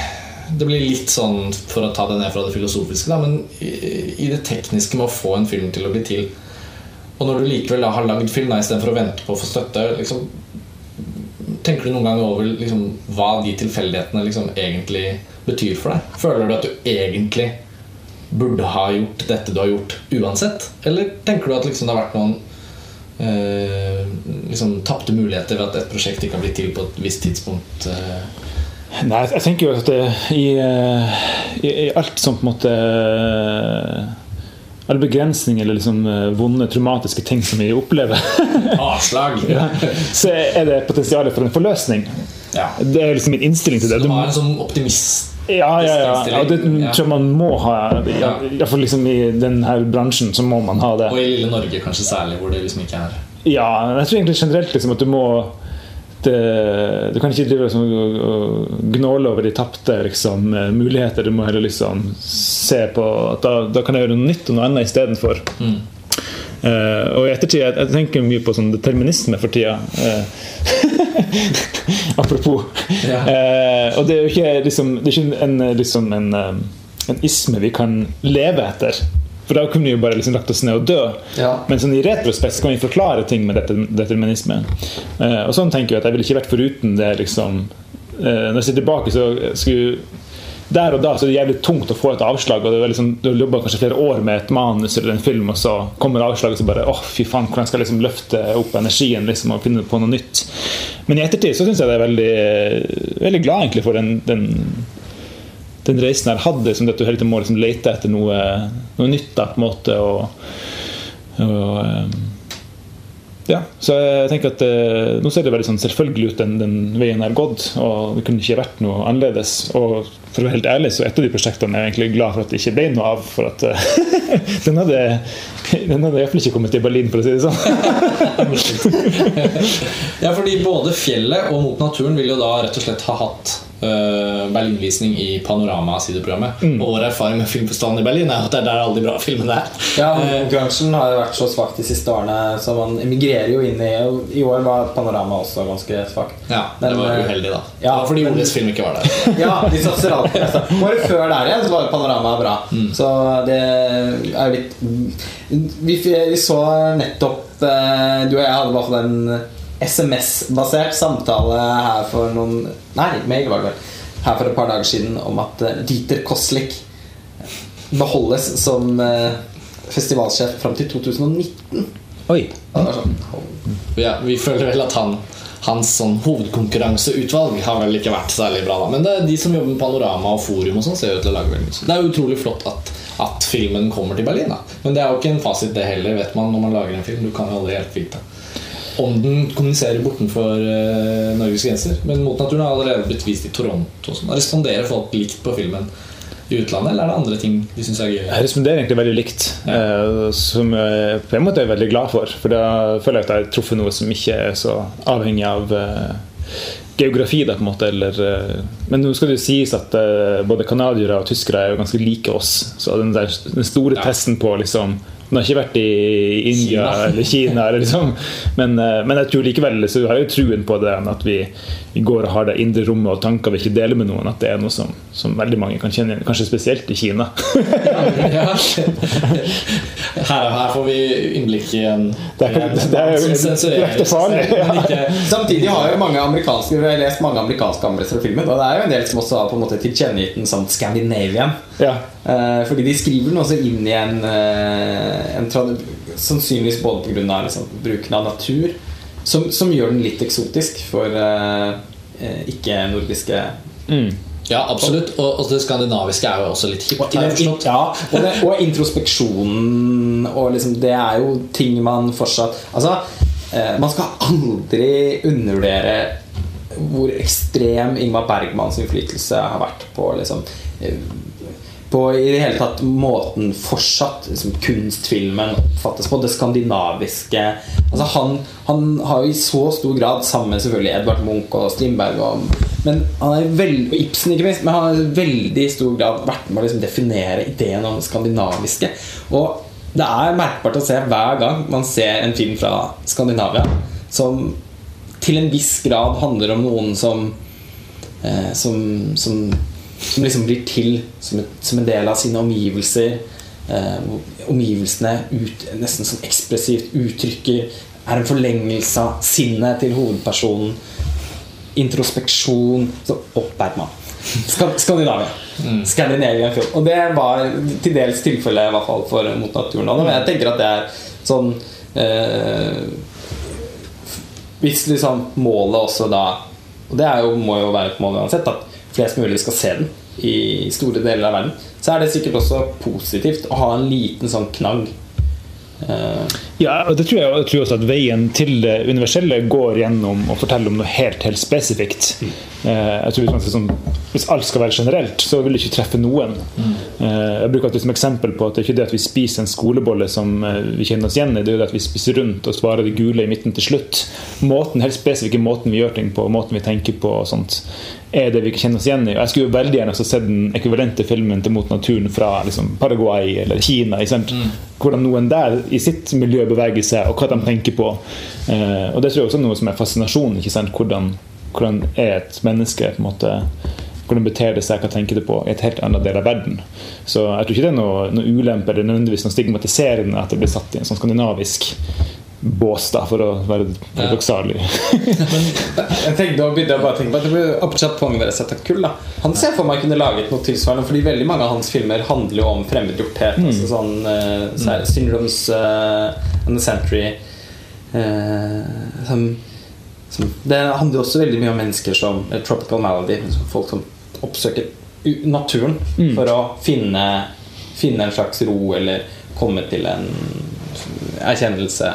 Det blir litt sånn, for å ta det ned fra det filosofiske, da, men i, i det tekniske med å få en film til å bli til. Og når du likevel da har lagd film istedenfor å vente på å få støtte liksom, Tenker du noen gang over liksom, hva de tilfeldighetene liksom, egentlig betyr for deg? Føler du at du egentlig burde ha gjort dette du har gjort uansett? Eller tenker du at liksom, det har vært noen eh, liksom, tapte muligheter ved at et prosjekt ikke har blitt til på et visst tidspunkt? Eh? Nei, jeg tenker jo at det, i, eh, i, i, alt som på en måte Alle begrensninger eller liksom eh, vonde, traumatiske ting som vi opplever, Avslag! ja, så er det potensialet for en forløsning. Ja. Det er liksom min innstilling til det. Du Du- har en sånn optimist Ja, ja, ja. ja det tror jeg man må ha. Ja, i hvert fall liksom I denne bransjen så må man ha det. Og i lille Norge kanskje særlig, hvor det liksom ikke er Ja, jeg tror egentlig generelt liksom at du må det, Du kan ikke drive liksom, og, gnåle over de tapte liksom, eh, muligheter. Du må heller liksom se på at da, da kan jeg gjøre noe nytt og noe annet istedenfor. Mm. Uh, og i ettertid jeg, jeg tenker mye på sånn determinisme for tida. Eh, apropos. Ja. Eh, og det er jo ikke, liksom, det er ikke en, liksom en, en isme vi kan leve etter. For da kunne vi jo bare liksom lagt oss ned og dø. Ja. Men sånn i retrospekt kan vi forklare ting med determinisme. Eh, og sånn tenker jeg at jeg ville ikke vært foruten det. liksom eh, Når jeg ser tilbake, så skulle der og da så er det jævlig tungt å få et avslag. og det er liksom, Du jobba kanskje flere år med et manus eller en film, og så kommer avslaget, og så bare åh, fy faen, hvordan skal jeg liksom løfte opp energien liksom, og finne på noe nytt? Men i ettertid så syns jeg det er veldig, veldig glad egentlig for den, den, den reisen jeg hadde, som at du hele tiden må liksom lete etter noe, noe nytt. da, på en måte, og, og eh, ja, så jeg tenker at eh, Nå ser det veldig sånn selvfølgelig ut, den, den veien er gått. Og det kunne ikke vært noe annerledes. Og for å være helt ærlig, så et av de prosjektene er jeg egentlig glad for at det ikke ble noe av. For at eh, den hadde Den hadde iallfall ikke kommet til Berlin, for å si det sånn. Ja, fordi både fjellet og Mot naturen vil jo da rett og slett ha hatt Berlinvisning i Panorama-sideprogrammet. Mm. Og vår erfaring med filmfestivalen i Berlin er at det er der alle de bra filmene er. Ja, Eh, Konkurransen har jo vært så svak de siste årene, så man emigrerer jo inn i I år var Panorama også ganske svakt. ja, det Men, var eh, uheldig, da. ja, det var fordi Oles film ikke var der. Ja, de satser alltid altså, Året før der igjen så var Panorama bra. Så det er jo litt Vi, vi så nettopp eh, Du og jeg hadde i hvert fall en SMS-basert samtale her for noen Nei, mail var det vel. Her for et par dager siden om at eh, Dieter Koslik beholdes som eh, festivalsjef fram til 2019. Oi. Sånn, Ja, vi føler vel at han hans sånn hovedkonkurranseutvalg har vel ikke vært særlig bra. da Men det er de som jobber med Panorama og Forum, og sånn ser jo ut til å lage veldig mye. Det er utrolig flott at, at filmen kommer til Berlin. da Men det er jo ikke en fasit, det heller, vet man når man lager en film. Du kan jo aldri helt vite om den kommuniserer bortenfor uh, Norges grenser. Men Mot naturen har allerede blitt vist i Toronto. Sånn. Responderer folk likt på filmen i utlandet, eller er det andre ting de syns er gøy? Jeg responderer egentlig veldig likt, eh, som jeg på en måte er veldig glad for. For da føler jeg at jeg har truffet noe som ikke er så avhengig av eh, geografi. Da, på en måte, eller, eh, men nå skal det jo sies at eh, både canadiere og tyskere er jo ganske like oss. Så den, der, den store Ja. testen på liksom den har ikke vært i India Kina. eller Kina. Eller liksom. men, eh, men jeg tror likevel så har jeg jo truen på det at vi, vi går og har det indre rommet og tanker vi ikke deler med noen. At det er noe som, som veldig mange kan kjenne igjen. Kanskje spesielt i Kina. Ja. Her, her får vi innblikk i en Det er- det er jo farlig, selv, men ikke Samtidig har jo mange amerikanske Vi har lest mange amerikanske anmeldelser av filmen, og det er jo en del som også har på en måte tilkjennegitt den som Scandinavian. Ja. Eh, fordi de skriver den også inn i en, eh, en trad- Sannsynligvis både pga. Liksom, bruken av natur, som, som gjør den litt eksotisk for eh, ikke-nordiske Mm. Ja, absolutt. Og, og det skandinaviske er jo også litt hipt. Og, ja, og, det, og introspeksjonen og liksom, Det er jo ting man fortsatt Altså, eh, man skal aldri undervurdere hvor ekstrem Ingmar Bergmans innflytelse har vært på liksom eh, på i det hele tatt måten fortsatt liksom, kunstfilmen oppfattes på. Det skandinaviske altså han, han har jo i så stor grad, sammen med selvfølgelig Edvard Munch og Strindberg og, Men han er veld, og Ibsen ikke minst, men han har i veldig stor grad vært med å liksom, definere ideen om det skandinaviske. Og det er merkbart å se hver gang man ser en film fra Skandinavia som til en viss grad handler om noen som eh, som, som som liksom blir til som, et, som en del av sine omgivelser. Eh, omgivelsene ut, nesten sånn ekspressivt uttrykker Er en forlengelse av sinnet til hovedpersonen. Introspeksjon. Så opp Bergman. Sk Skandinavia. Mm. Skandinavia film. Og det var til dels tilfellet i hvert fall for Mot naturen. Men jeg tenker at det er sånn eh, Hvis liksom målet også da Og det jo, må jo være et mål uansett, at flest mulig skal se den i store deler av verden, så er det sikkert også positivt å ha en liten sånn knagg. Uh, ja, og det tror jeg, jeg tror også at Veien til det universelle går gjennom å fortelle om noe helt helt spesifikt. Mm. Uh, jeg tror hvis, sånn, hvis, alt skal være generelt, så vil det ikke treffe noen. Mm. Uh, jeg bruker det som eksempel på at det er ikke det at vi spiser en skolebolle som vi kjenner oss igjen i, det er jo det at vi spiser rundt og svarer det gule i midten til slutt. Måten, helt spesifikke måten vi gjør ting på, måten vi tenker på og sånt, er det vi ikke kjenner oss igjen i. Og jeg skulle jo veldig gjerne sett den ekvivalente filmen til Mot naturen fra liksom, Paraguay eller Kina. Mm. Hvordan noen der i sitt miljø beveger seg, og hva de tenker på. Eh, og Det tror jeg også er noe som er fascinasjonen. Hvordan, hvordan, er et menneske på en måte hvordan beter det seg, hva tenker det på, i et helt annet del av verden. Så jeg tror ikke det er noe, noe ulempe eller nødvendigvis noe stigmatiserende at det blir satt i en sånn skandinavisk bås, da, for å være paradoksal. jeg tenkte, nå begynte jeg bare å tenke på at det på være sett kull, da. Han ser for meg kunne laget noe tilsvarende, fordi veldig mange av hans filmer handler jo om fremmedgjorthet. Mm. Altså sånn uh, så mm. Syndromes uh, and the Century uh, som, som, Det handler jo også veldig mye om mennesker som uh, Tropical Malady. Folk som oppsøker naturen mm. for å finne, finne en slags ro eller komme til en erkjennelse.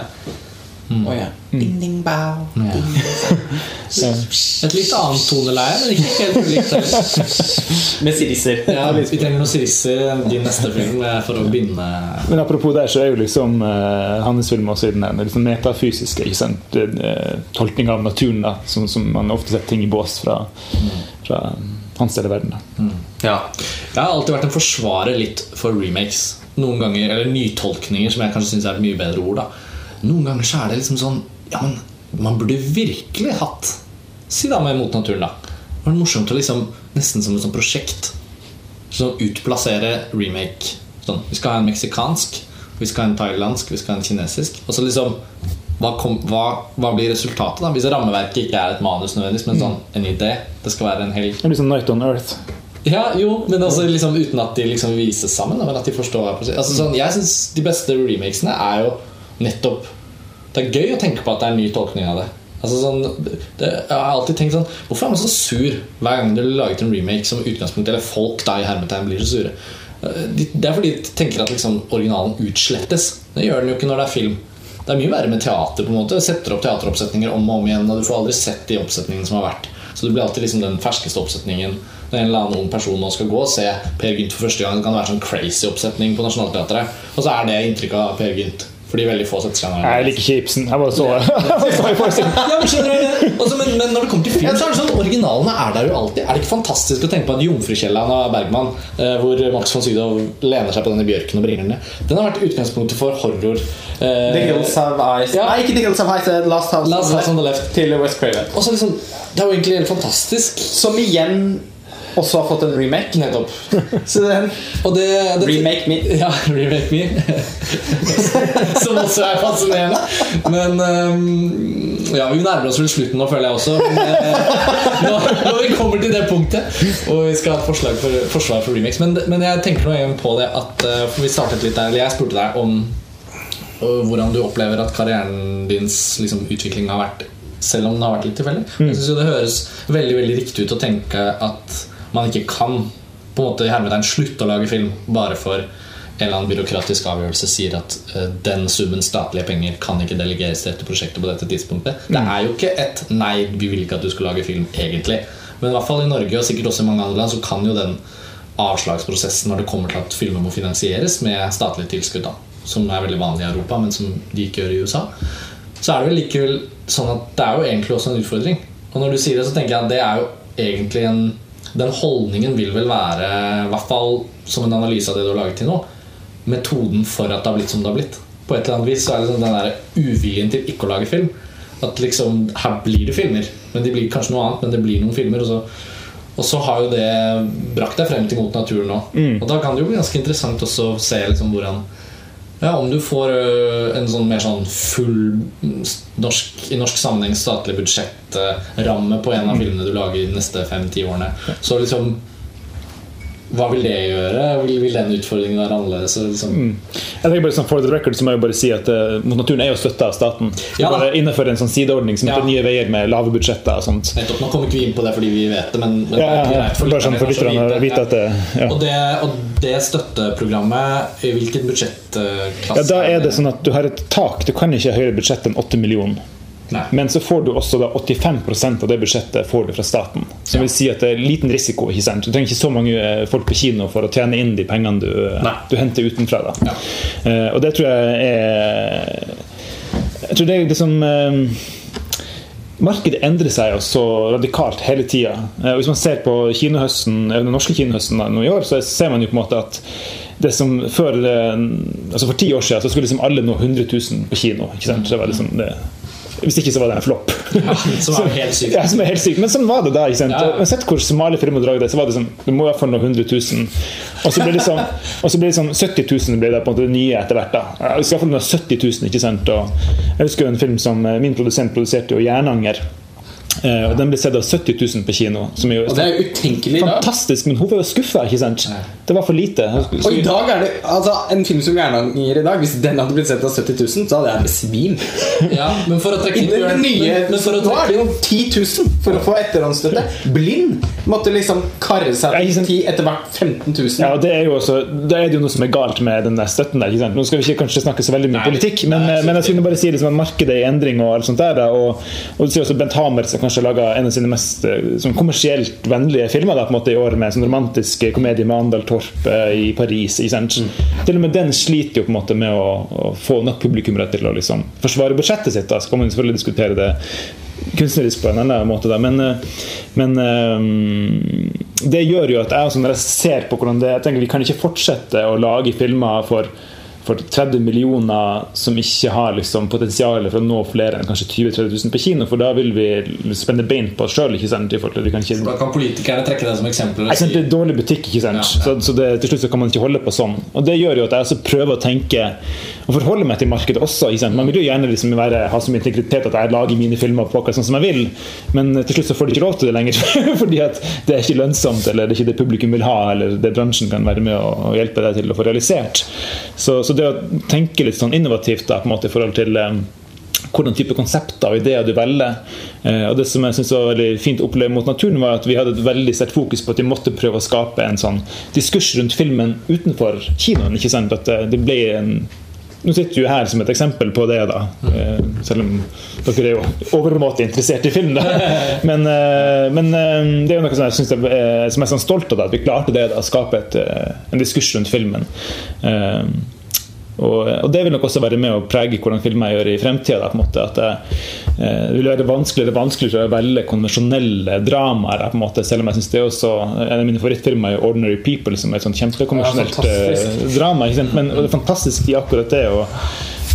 Mm. Oh, ja. mm. ding, ding, bow, ding, Et litt annet toneleie, men ikke helt ulikt. Med sirisser. Ja, vi trenger noen sirisser i din neste film for å begynne Men Apropos der, så er jo liksom uh, hans film også i den liksom metafysiske ikke sant? Uh, tolkning av naturen, da, som, som, man ofte setter ting i bås fra, mm. fra hans del av verden. Mm. Ja. Jeg har alltid vært en forsvarer litt for remakes noen ganger, eller nytolkninger, som jeg kanskje syns er et mye bedre ord. da Noen ganger så er det liksom sånn Ja, men man burde virkelig hatt Si da med Mot naturen, da. Det var morsomt å liksom Nesten som et sånt prosjekt. Sånn utplassere remake. Sånn, vi skal ha en meksikansk, vi skal ha en thailandsk, vi skal ha en kinesisk. Og så liksom hva, kom, hva, hva, blir resultatet, da? Hvis rammeverket ikke er et manus, nødvendigvis men sånn, en idé. Det skal være en hel sånn Night on Earth. Ja, jo, men altså liksom uten at de liksom vises sammen. Men at de forstår altså, sånn, Jeg syns de beste remakesene er jo nettopp Det er gøy å tenke på at det er en ny tolkning av det. Altså, sånn, det jeg har alltid tenkt sånn Hvorfor er man så sur hver gang det blir laget en remake som utgangspunkt Eller folk da i hermetegn blir så sure? Eh, det er fordi de tenker at liksom, originalen utslettes. Det gjør den jo ikke når det er film. Det er mye verre med teater. på en måte Setter opp teateroppsetninger om og om igjen, og du får aldri sett de oppsetningene som har vært. Så du blir alltid liksom den ferskeste oppsetningen når en eller annen ung person nå skal gå og se Per Gynt for første gang. Det kan være sånn crazy oppsetning på Nationaltheatret. Og så er det inntrykket av Per Gynt. Fordi veldig få setter seg Jeg liker ikke Ibsen. Jeg bare så, det. ja, men, altså, men, men, når det kommer til film, så er det sånn originalene er der jo alltid. Er det ikke fantastisk å tenke på at 'Jomfrukjellaen' av Bergman, eh, hvor Max von Sydow lener seg på denne bjørken og bringer den ned, den har vært utgangspunktet for horror. Eh, the Hills Have Eyes. Ja. Nei, ikke The Hills Have Eyes, Last House, Last House on the Left. Til West Craven. Og så liksom, det er jo egentlig helt fantastisk. Som igjen også har fått en remake. Nettopp. Så og det, det, Remake me. Ja, remake me. Som også er fascinerende. Men um, ja, vi nærmer oss vel slutten nå, føler jeg også. Men, uh, når, når, vi kommer til det punktet, og vi skal ha et forslag for, forslag for remakes. Men, men, jeg tenker nå igjen på det at uh, For vi startet litt der, eller jeg spurte deg om uh, hvordan du opplever at karrieren dins liksom, utvikling har vært selv om den har vært litt tilfeldig. Mm. Jeg jo Det høres veldig veldig riktig ut å tenke at man ikke kan på en måte i hermetegn slutte å lage film bare for en eller annen byråkratisk avgjørelse sier at uh, den summen statlige penger kan ikke delegeres til dette prosjektet på dette tidspunktet. Det er jo ikke et 'nei, vi vil ikke at du skal lage film', egentlig. Men i hvert fall i Norge og sikkert også i mange andre land så kan jo den avslagsprosessen når det kommer til at filmer må finansieres med statlige tilskudd, da, som er veldig vanlig i Europa, men som de ikke gjør i USA, så er det vel likevel sånn at det er jo egentlig også en utfordring. Og når du sier det, så tenker jeg at det er jo egentlig en den holdningen vil vel være, i hvert fall som en analyse av det du har laget til nå, metoden for at det har blitt som det har blitt. På et eller annet vis så er det sånn den der uviljen til ikke å lage film. At liksom, her blir det filmer, men de blir kanskje noe annet, men det blir noen filmer. Og så, Og så har jo det brakt deg frem til Mot naturen nå. Og da kan det jo bli ganske interessant også å se liksom hvordan ja, Om du får en sånn mer sånn full mm, norsk, i norsk sammenheng statlig budsjettramme på en av filmene du lager de neste fem-ti årene, så liksom Hva vil det gjøre? Vil, vil den utfordringen være annerledes? Liksom? Mm. Jeg tenker bare sånn For the record så må jeg bare si at uh, Mot naturen er jo støtta av staten. Ja bare Innenfor en sånn sideordning som heter Ja. Nye Veier med lave budsjetter og sånt. Nettopp, Nå kommer ikke vi inn på det fordi vi vet det, men, men Ja, det er for sånn lytterne lytterne å vite at det ja. Og, det, og det støtteprogrammet, i hvilken budsjettklasse ja, Da er det sånn at du har et tak. Du kan ikke ha høyere budsjett enn 8 millioner. Nei. Men så får du også da 85% av det budsjettet får du fra staten. Som Ja. vil si at det er liten risiko. ikke sant? Du trenger ikke så mange eh, folk på kino for å tjene inn de pengene du, eh, du henter utenfra. da. Ja. Uh, og det tror jeg er Jeg tror det er liksom uh, Markedet endrer seg jo så radikalt hele tida. Hvis man ser på kinohøsten, den norske kinohøsten nå i år, så ser man jo på en måte at det som før, altså For ti år siden så skulle liksom alle nå 100 000 på kino. ikke sant? Det var liksom det, hvis ikke så var det en flopp. Ja, som helt sykt. Ja, som er helt sykt. Men sånn var det da. ikke sant? Ja. Uansett hvor smale filmer du lagde, så var det sånn Du må i hvert fall nå 100 000. Og så ble det sånn, og så ble det sånn 70 000 ble det på en måte det nye etter hvert. da. Vi skal i hvert fall nå 70 000, ikke sant? Og jeg husker jo en film som eh, min produsent produserte, jo 'Jernanger'. Eh, Og den ble sett av 70 000 på kino. Som er jo Og det er jo utenkelig fantastisk, men hun var jo skuffa. Det var for lite. Og i dag er det altså, en film som Jernanger i dag, hvis den hadde blitt sett av 70 000, så hadde jeg besvimt. Ja, men for å trekke inn Bjørn- nye, men, for å Nå er det jo 10 000 for å få etterhåndsstøtte. Blind måtte liksom karre seg til 10 etter hvert 15 000. Ja, og det er jo også, Det er jo noe som er galt med den der støtten der. ikke sant? Nå skal vi ikke kanskje snakke så veldig mye Nei, politikk, men, nei, men jeg skulle bare si liksom at markedet er i endring og alt sånt der. Og, og du sier også Bent Hamer som kanskje har laga en av sine mest eh, sånn kommersielt vennlige filmer da, på en måte i år, med sånn romantisk komedie med Andal Torp i Paris. sant? Til og med den sliter jo på en måte med å, å få nok publikummere til å liksom forsvare budsjettet sitt. da, Så kan man selvfølgelig diskutere det kunstnerisk på en annen måte. Da. Men, eh, men um, det gjør jo at jeg når jeg ser på hvordan det jeg tenker Vi kan ikke fortsette å lage filmer for, for 30 millioner som ikke har liksom, potensial for å nå flere enn kanskje 20 000-30 000 på kino, for da vil vi spenne bein på oss sjøl. Da kan politikerne trekke det som eksempel. og jeg synes det er dårlig butikk, ikke sant? Ja, ja. Så, så det, til slutt så kan man ikke holde på sånn. Og Det gjør jo at jeg også prøver å tenke og forholde meg til markedet også. Ikke sant? Man vil jo gjerne liksom være, ha så mye integritet at jeg lager mine filmer på akkurat sånn som jeg vil, men til slutt så får de ikke lov til det lenger. fordi at det er ikke lønnsomt, eller det er ikke det publikum vil ha, eller det bransjen kan være med å hjelpe deg til å få realisert. Så, så det å tenke litt sånn innovativt da, på en måte i forhold til um, hvordan type konsepter og ideer du velger. Eh, og Det som jeg synes var veldig fint å oppleve mot naturen, var at vi hadde et veldig sterkt fokus på at vi måtte prøve å skape en sånn diskurs rundt filmen utenfor kinoen. ikke sant? At det, det ble en nå sitter du her som et eksempel på det, da. Eh, selv om dere er jo overmåte interessert i film. Da. Men, eh, men eh, det er jo noe som jeg synes er, eh, som jeg er sånn stolt av, da, at vi klarte det. Da, å skape et, eh, en diskurs rundt filmen. Eh, og, og det vil nok også være med å prege hvordan filmer jeg gjør i fremtida. At det, eh, det vil være vanskeligere og vanskeligere å velge konvensjonelle dramaer. På en måte, selv om jeg synes det er også En av mine favorittfilmer er 'Ordinary People', som er et sånt kjempekonvensjonelt Ja, eh, drama. Men og det er fantastisk i akkurat det. og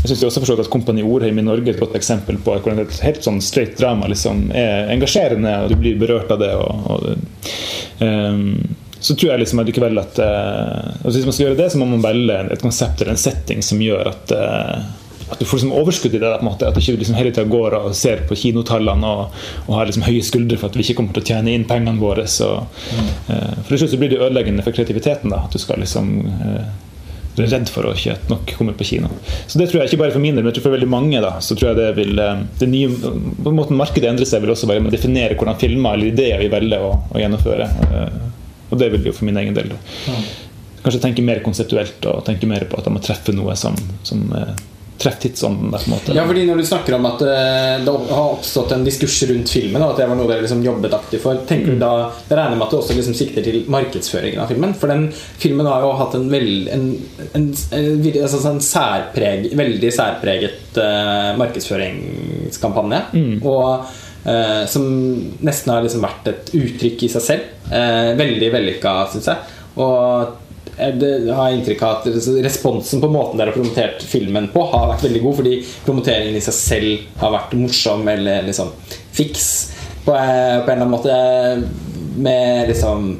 jeg synes også forstått at Kompani Orheim i Norge er et godt eksempel på hvordan et helt sånn straight drama liksom er engasjerende, og du blir berørt av det. Og, og, ehm, så tror jeg liksom likevel at uh, Hvis man skal gjøre det, så må man velge et konsept eller en setting som gjør at uh, at du får liksom overskudd i det. på en måte, At du ikke liksom hele tida går og ser på kinotallene og, og har liksom høye skuldre for at vi ikke kommer til å tjene inn pengene våre. Så, uh, for til slutt blir det ødeleggende for kreativiteten. da, At du skal liksom er redd for å ikke nok kommer på kino. Så det tror jeg ikke bare for min del, men for veldig mange. da, så tror jeg det vil, det nye, på en måte Markedet endrer seg vil også å definere hvordan filmer eller ideer vi velger å, å gjennomføre. Eh, Og det vil vi jo for min egen del. Kanskje tenke mer konseptuelt og tenke mer på at jeg må treffe noe som, som eh, treffer tidsånden. der, på en måte. Ja, fordi Når du snakker om at eh, det har oppstått en diskurs rundt filmen, og at det var noe dere liksom jobbet aktivt for, tenker du da, Jeg regner med at du også liksom sikter til markedsføringen av filmen? For den filmen har jo hatt en, veld, en, en, en, altså en særpreg, veldig særpreget uh, markedsføringskampanje. Og eh, som nesten har liksom vært et uttrykk i seg selv. Eh, veldig vellykka, syns jeg. Og det har inntrykk av at responsen på måten dere har promotert filmen på, har vært veldig god, fordi promoteringen i seg selv har vært morsom eller liksom fiks på, eh, på en eller annen måte. med liksom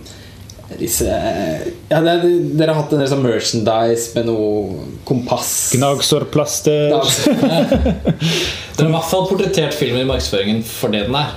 disse ja, det, Dere har hatt en del sånn merchandise med noe kompass Gnagsårplaster. dere har i hvert fall portrettert filmen i markedsføringen for det den er.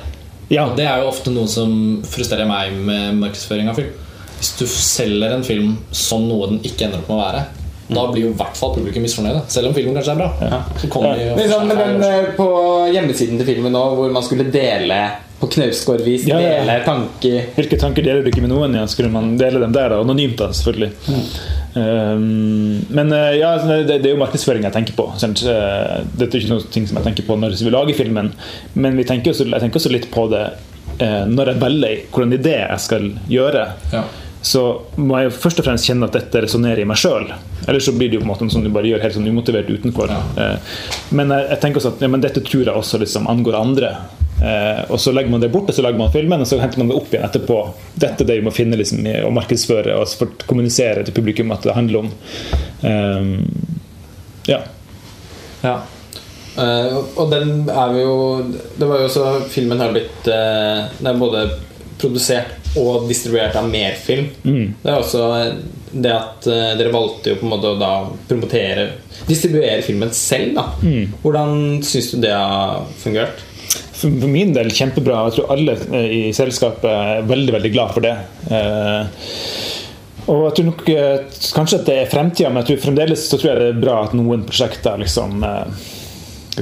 Ja. Og det er jo ofte noe som frustrerer meg med markedsføring av film. Hvis du selger en film som noe den ikke ender opp med å være, da blir jo i hvert fall publikum misfornøyde. Selv om filmen kanskje er bra. Så kommer de og Men sånn, men den, eh, På hjemmesiden til filmen nå, hvor man skulle dele på knausgårdvis Ja, ja. dele tanker Hvilke tanker deler du ikke med noen? Ja? Skulle man dele dem der, da? Anonymt, da, selvfølgelig. Um, men uh, ja, altså, det, det er jo markedsføring jeg tenker på. Sant? Uh, Dette er ikke noe som jeg tenker på når vi lager filmen, men vi tenker også, jeg tenker også litt på det når jeg velger hvordan idé jeg skal gjøre. Ja. Så må jeg jo først og fremst kjenne at dette resonnerer i meg sjøl. Ellers så blir det jo på en måte som du bare gjør helt sånn umotivert utenfor. Ja. Men jeg, jeg tenker også at ja, men dette tror jeg også liksom angår andre. Eh, og så legger man det bort, og så lager man filmen, og så henter man det opp igjen etterpå. Dette er det vi må finne liksom, og markedsføre og kommunisere til publikum at det handler om. Eh, ja. Ja. Eh, og den er vi jo Det var jo så Filmen har blitt eh, Det er både produsert og distribuert av mer film. Mm. Det er også det at eh, dere valgte jo på en måte å da promotere Distribuere filmen selv, da. Hvordan syns du det har fungert? For for min del kjempebra. Jeg tror alle eh, i selskapet er veldig veldig glad for det. Eh, og jeg tror nok eh, kanskje at det er fremtida, men jeg tror fremdeles så tror jeg det er bra at noen prosjekter liksom eh, vi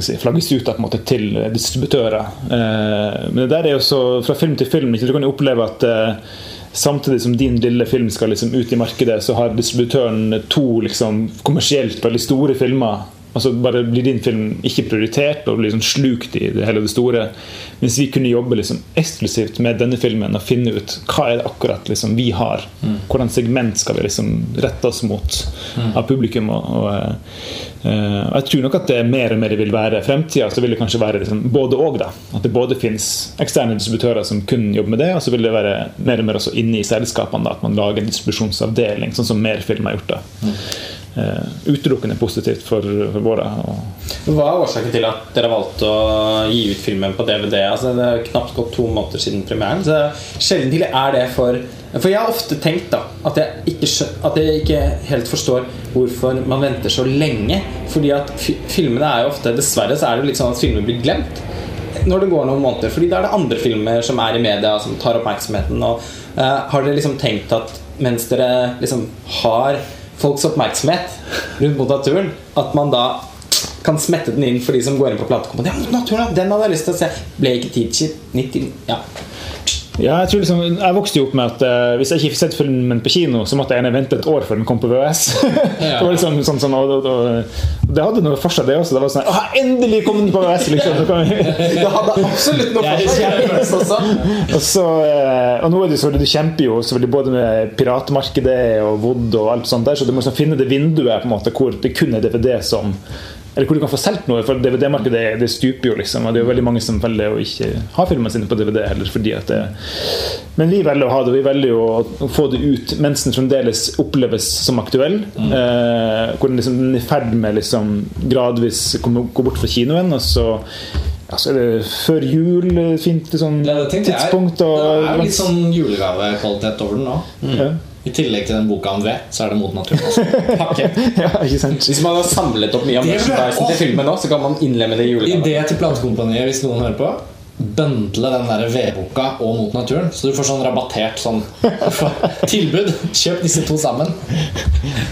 si, flagges ut da, måte, til distributører. Eh, men det der er jo så fra film til film. Ikke? Du kan jo oppleve at eh, samtidig som din lille film skal liksom ut i markedet, så har distributøren to liksom, kommersielt veldig store filmer. Altså bare blir din film ikke prioritert og blir liksom slukt i det hele det store. Mens vi kunne jobbe liksom eksklusivt med denne filmen og finne ut hva er det akkurat liksom vi har. Hvordan segment skal vi liksom rette oss mot av publikum. Og, og, eh, og jeg tror nok at det mer og mer vil være fremtida. Så vil det kanskje være liksom både og. da At det både finnes eksterne distributører som kun jobber med det, og så vil det være mer og mer også inne i selskapene da at man lager en distribusjonsavdeling, sånn som mer film har gjort. da Eh, utelukkende positivt for, for våre. Hva er årsaken til at dere valgte å gi ut filmen på DVD? Altså, det er knapt gått to måneder siden premieren. Så sjelden til er det for For jeg har ofte tenkt da at jeg, ikke, at jeg ikke helt forstår hvorfor man venter så lenge. Fordi at filmene er jo ofte Dessverre så er det jo litt sånn at filmer blir glemt når det går noen måneder. Fordi da er det andre filmer som er i media, som tar oppmerksomheten. Og, eh, har dere liksom tenkt at mens dere liksom har folks oppmerksomhet rundt mot naturen, at man da kan smette den inn for de som går inn på platekompaniet? Ja, den hadde jeg lyst til å se. Ble ikke tid til 90 Ja. Ja, jeg tror liksom, jeg vokste jo opp med at uh, hvis jeg ikke fikk sett filmen på kino, så måtte jeg gjerne vente et år før den kom på VHS. det var liksom sånn, sånn og, og, og, Det hadde noe for seg, det også. Det var sånn Åh, endelig kom den på VHS! Liksom. Det hadde absolutt noe for seg. Og, så, uh, og nå er det så du kjemper jo selvfølgelig både med piratmarkedet og Wood og alt sånt der, så du må liksom finne det vinduet på en måte hvor det kun er DVD som eller hvor du kan få solgt noe, for DVD-markedet det stuper jo. liksom, og Det er jo veldig mange som velger å ikke ha filmene sine på DVD heller. fordi at det Men vi velger å ha det, og vi velger jo å få det ut mens den fremdeles oppleves som aktuell. Eh, hvor den liksom den er i ferd med liksom gradvis å gå bort fra kinoen. og så ja, er det før jul, fint sånn Ja, det tidspunkt. Og. Det er litt sånn julegavekvalitet over den nå. ja. I tillegg til den boka om ved, så er det mot naturen også. Pakke. ja, ikke sant? Hvis man har samlet opp mye av Det merchandisen til filmen nå, så kan man innlemme det i julegaven. Idé til platekompaniet, hvis noen hører på. Bøndle den der vedboka og Mot naturen, så du får sånn rabattert sånn tilbud. Kjøp disse to sammen.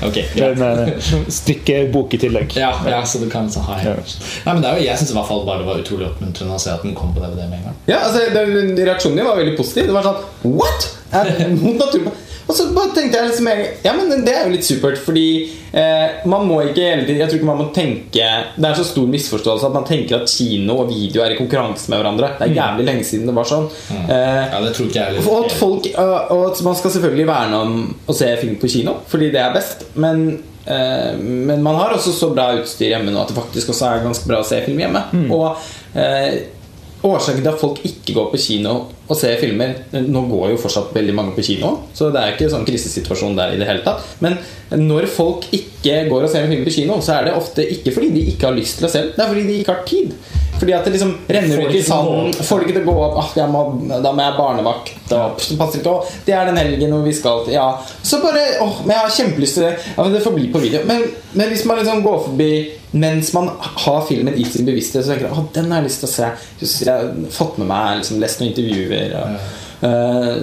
Ok, greit. Strikke bok i tillegg. Ja, ja, så du kan så ha Ja. Nei, men det er jo, Jeg syns i hvert fall bare det var utrolig oppmuntrende å se at den kom på DVD med en gang. Ja, altså den, Reaksjonen din var veldig positiv. Det var sånn What?! Er mot naturen Og så bare tenkte jeg liksom Ja, men det er jo litt supert, fordi eh, man må ikke hele tiden Jeg tror ikke man må tenke Det er så stor misforståelse at man tenker at kino og video er i konkurranse med hverandre. Det er jævlig lenge siden det var sånn. Eh, Ja, det tror ikke jeg og at folk øh, Og at man skal selvfølgelig verne om å se film på kino, fordi det er best. Men, eh, men man har også så bra utstyr hjemme nå at det faktisk også er ganske bra å se film hjemme. Og eh, Årsaken til at folk ikke går på kino og ser filmer Nå går jo fortsatt veldig mange på kino, så det er ikke sånn krisesituasjon der i det hele tatt. Men når folk ikke går og ser en film på kino, så er det ofte ikke fordi de ikke har lyst til å se den, det er fordi de ikke har tid. Fordi at det liksom renner ut i sanden. Får det ikke til å gå opp. Ah, jeg må, da må jeg barnevakt. Da, passer ikke, å, det er den helgen hvor vi skal til Ja. Så bare åh, men Jeg har kjempelyst til det. Ja, men Det får bli på video. Men, men hvis man liksom går forbi mens man har filmen i sin bevissthet, så tenker jeg at den har jeg lyst til å se. Jeg har fått med meg liksom, lest noen intervjuer. Og, eh,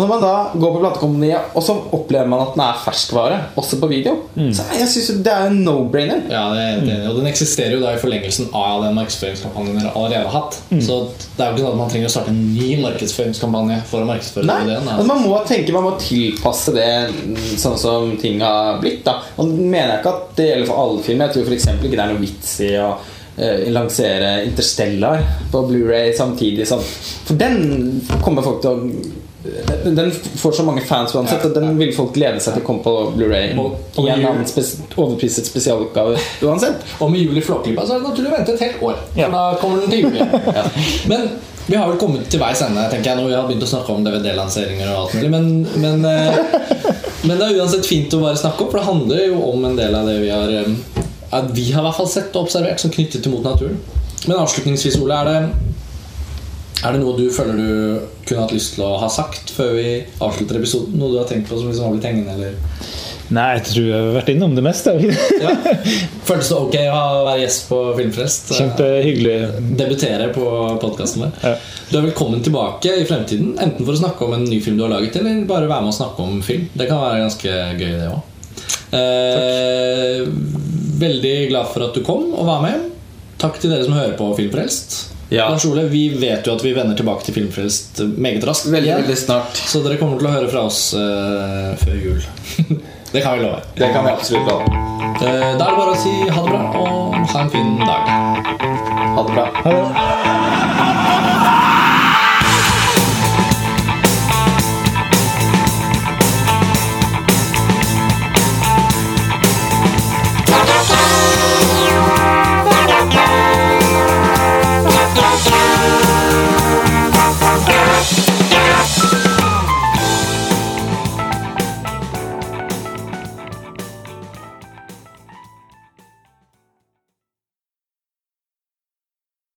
og når man da går på platekompaniet, og så opplever man at den er ferskvare, også på video, så jeg synes det er en no-brainer. Ja, det er, det, og Den eksisterer jo da i forlengelsen av den markedsføringskampanjen dere allerede har hatt. Så det er jo ikke sånn at man trenger å starte en ny markedsføringskampanje for å markedsføre Nei, ideen. altså man må tenke, man må tilpasse det sånn som ting har blitt. da Og mener jeg ikke at det gjelder for alle filmer. Jeg tror f.eks. ikke det er noe vits i å eh, lansere Interstellar på Blu-ray samtidig som For den kommer folk til å den den får så mange fans uansett, og den vil folk glede seg til å komme på Blu-ray i en annen spes overpriset spesialoppgave uansett. Og med jul i Flåklypa så er det naturlig å vente et helt år. Ja. Da kommer den til juli. Men vi har vel kommet til veis ende tenker jeg, når vi har begynt å snakke om DVD-lanseringer og alt mulig. Men, men, eh, men det er uansett fint å bare snakke om, for det handler jo om en del av det vi har eh, At vi har i hvert fall sett og observert som knyttet til Mot naturen. Men avslutningsvis, Ole, er det er det noe du føler du kunne hatt lyst til å ha sagt før vi avslutter episoden? Noe du har tenkt på som liksom har blitt hengende? Eller? Nei, jeg tror jeg har vært innom det meste. Ja. Føltes det ok å være gjest på Filmfrelst? Kjempehyggelig. Debutere på podkasten vår. Ja. Du er velkommen tilbake i fremtiden. Enten for å snakke om en ny film du har laget, eller bare være med og snakke om film. Det kan være ganske gøy, det òg. Eh, veldig glad for at du kom og var med. Takk til dere som hører på Filmfrelst. Ja. Lars Ole, Vi vet jo at vi vender tilbake til Filmfrelst meget raskt. Veldig, veldig snart. Så dere kommer til å høre fra oss uh, før jul. det kan vi love. Det kan vi absolutt love. Eh, da er det bare å si ha det bra og ha en fin dag. Ha det bra. Ha det.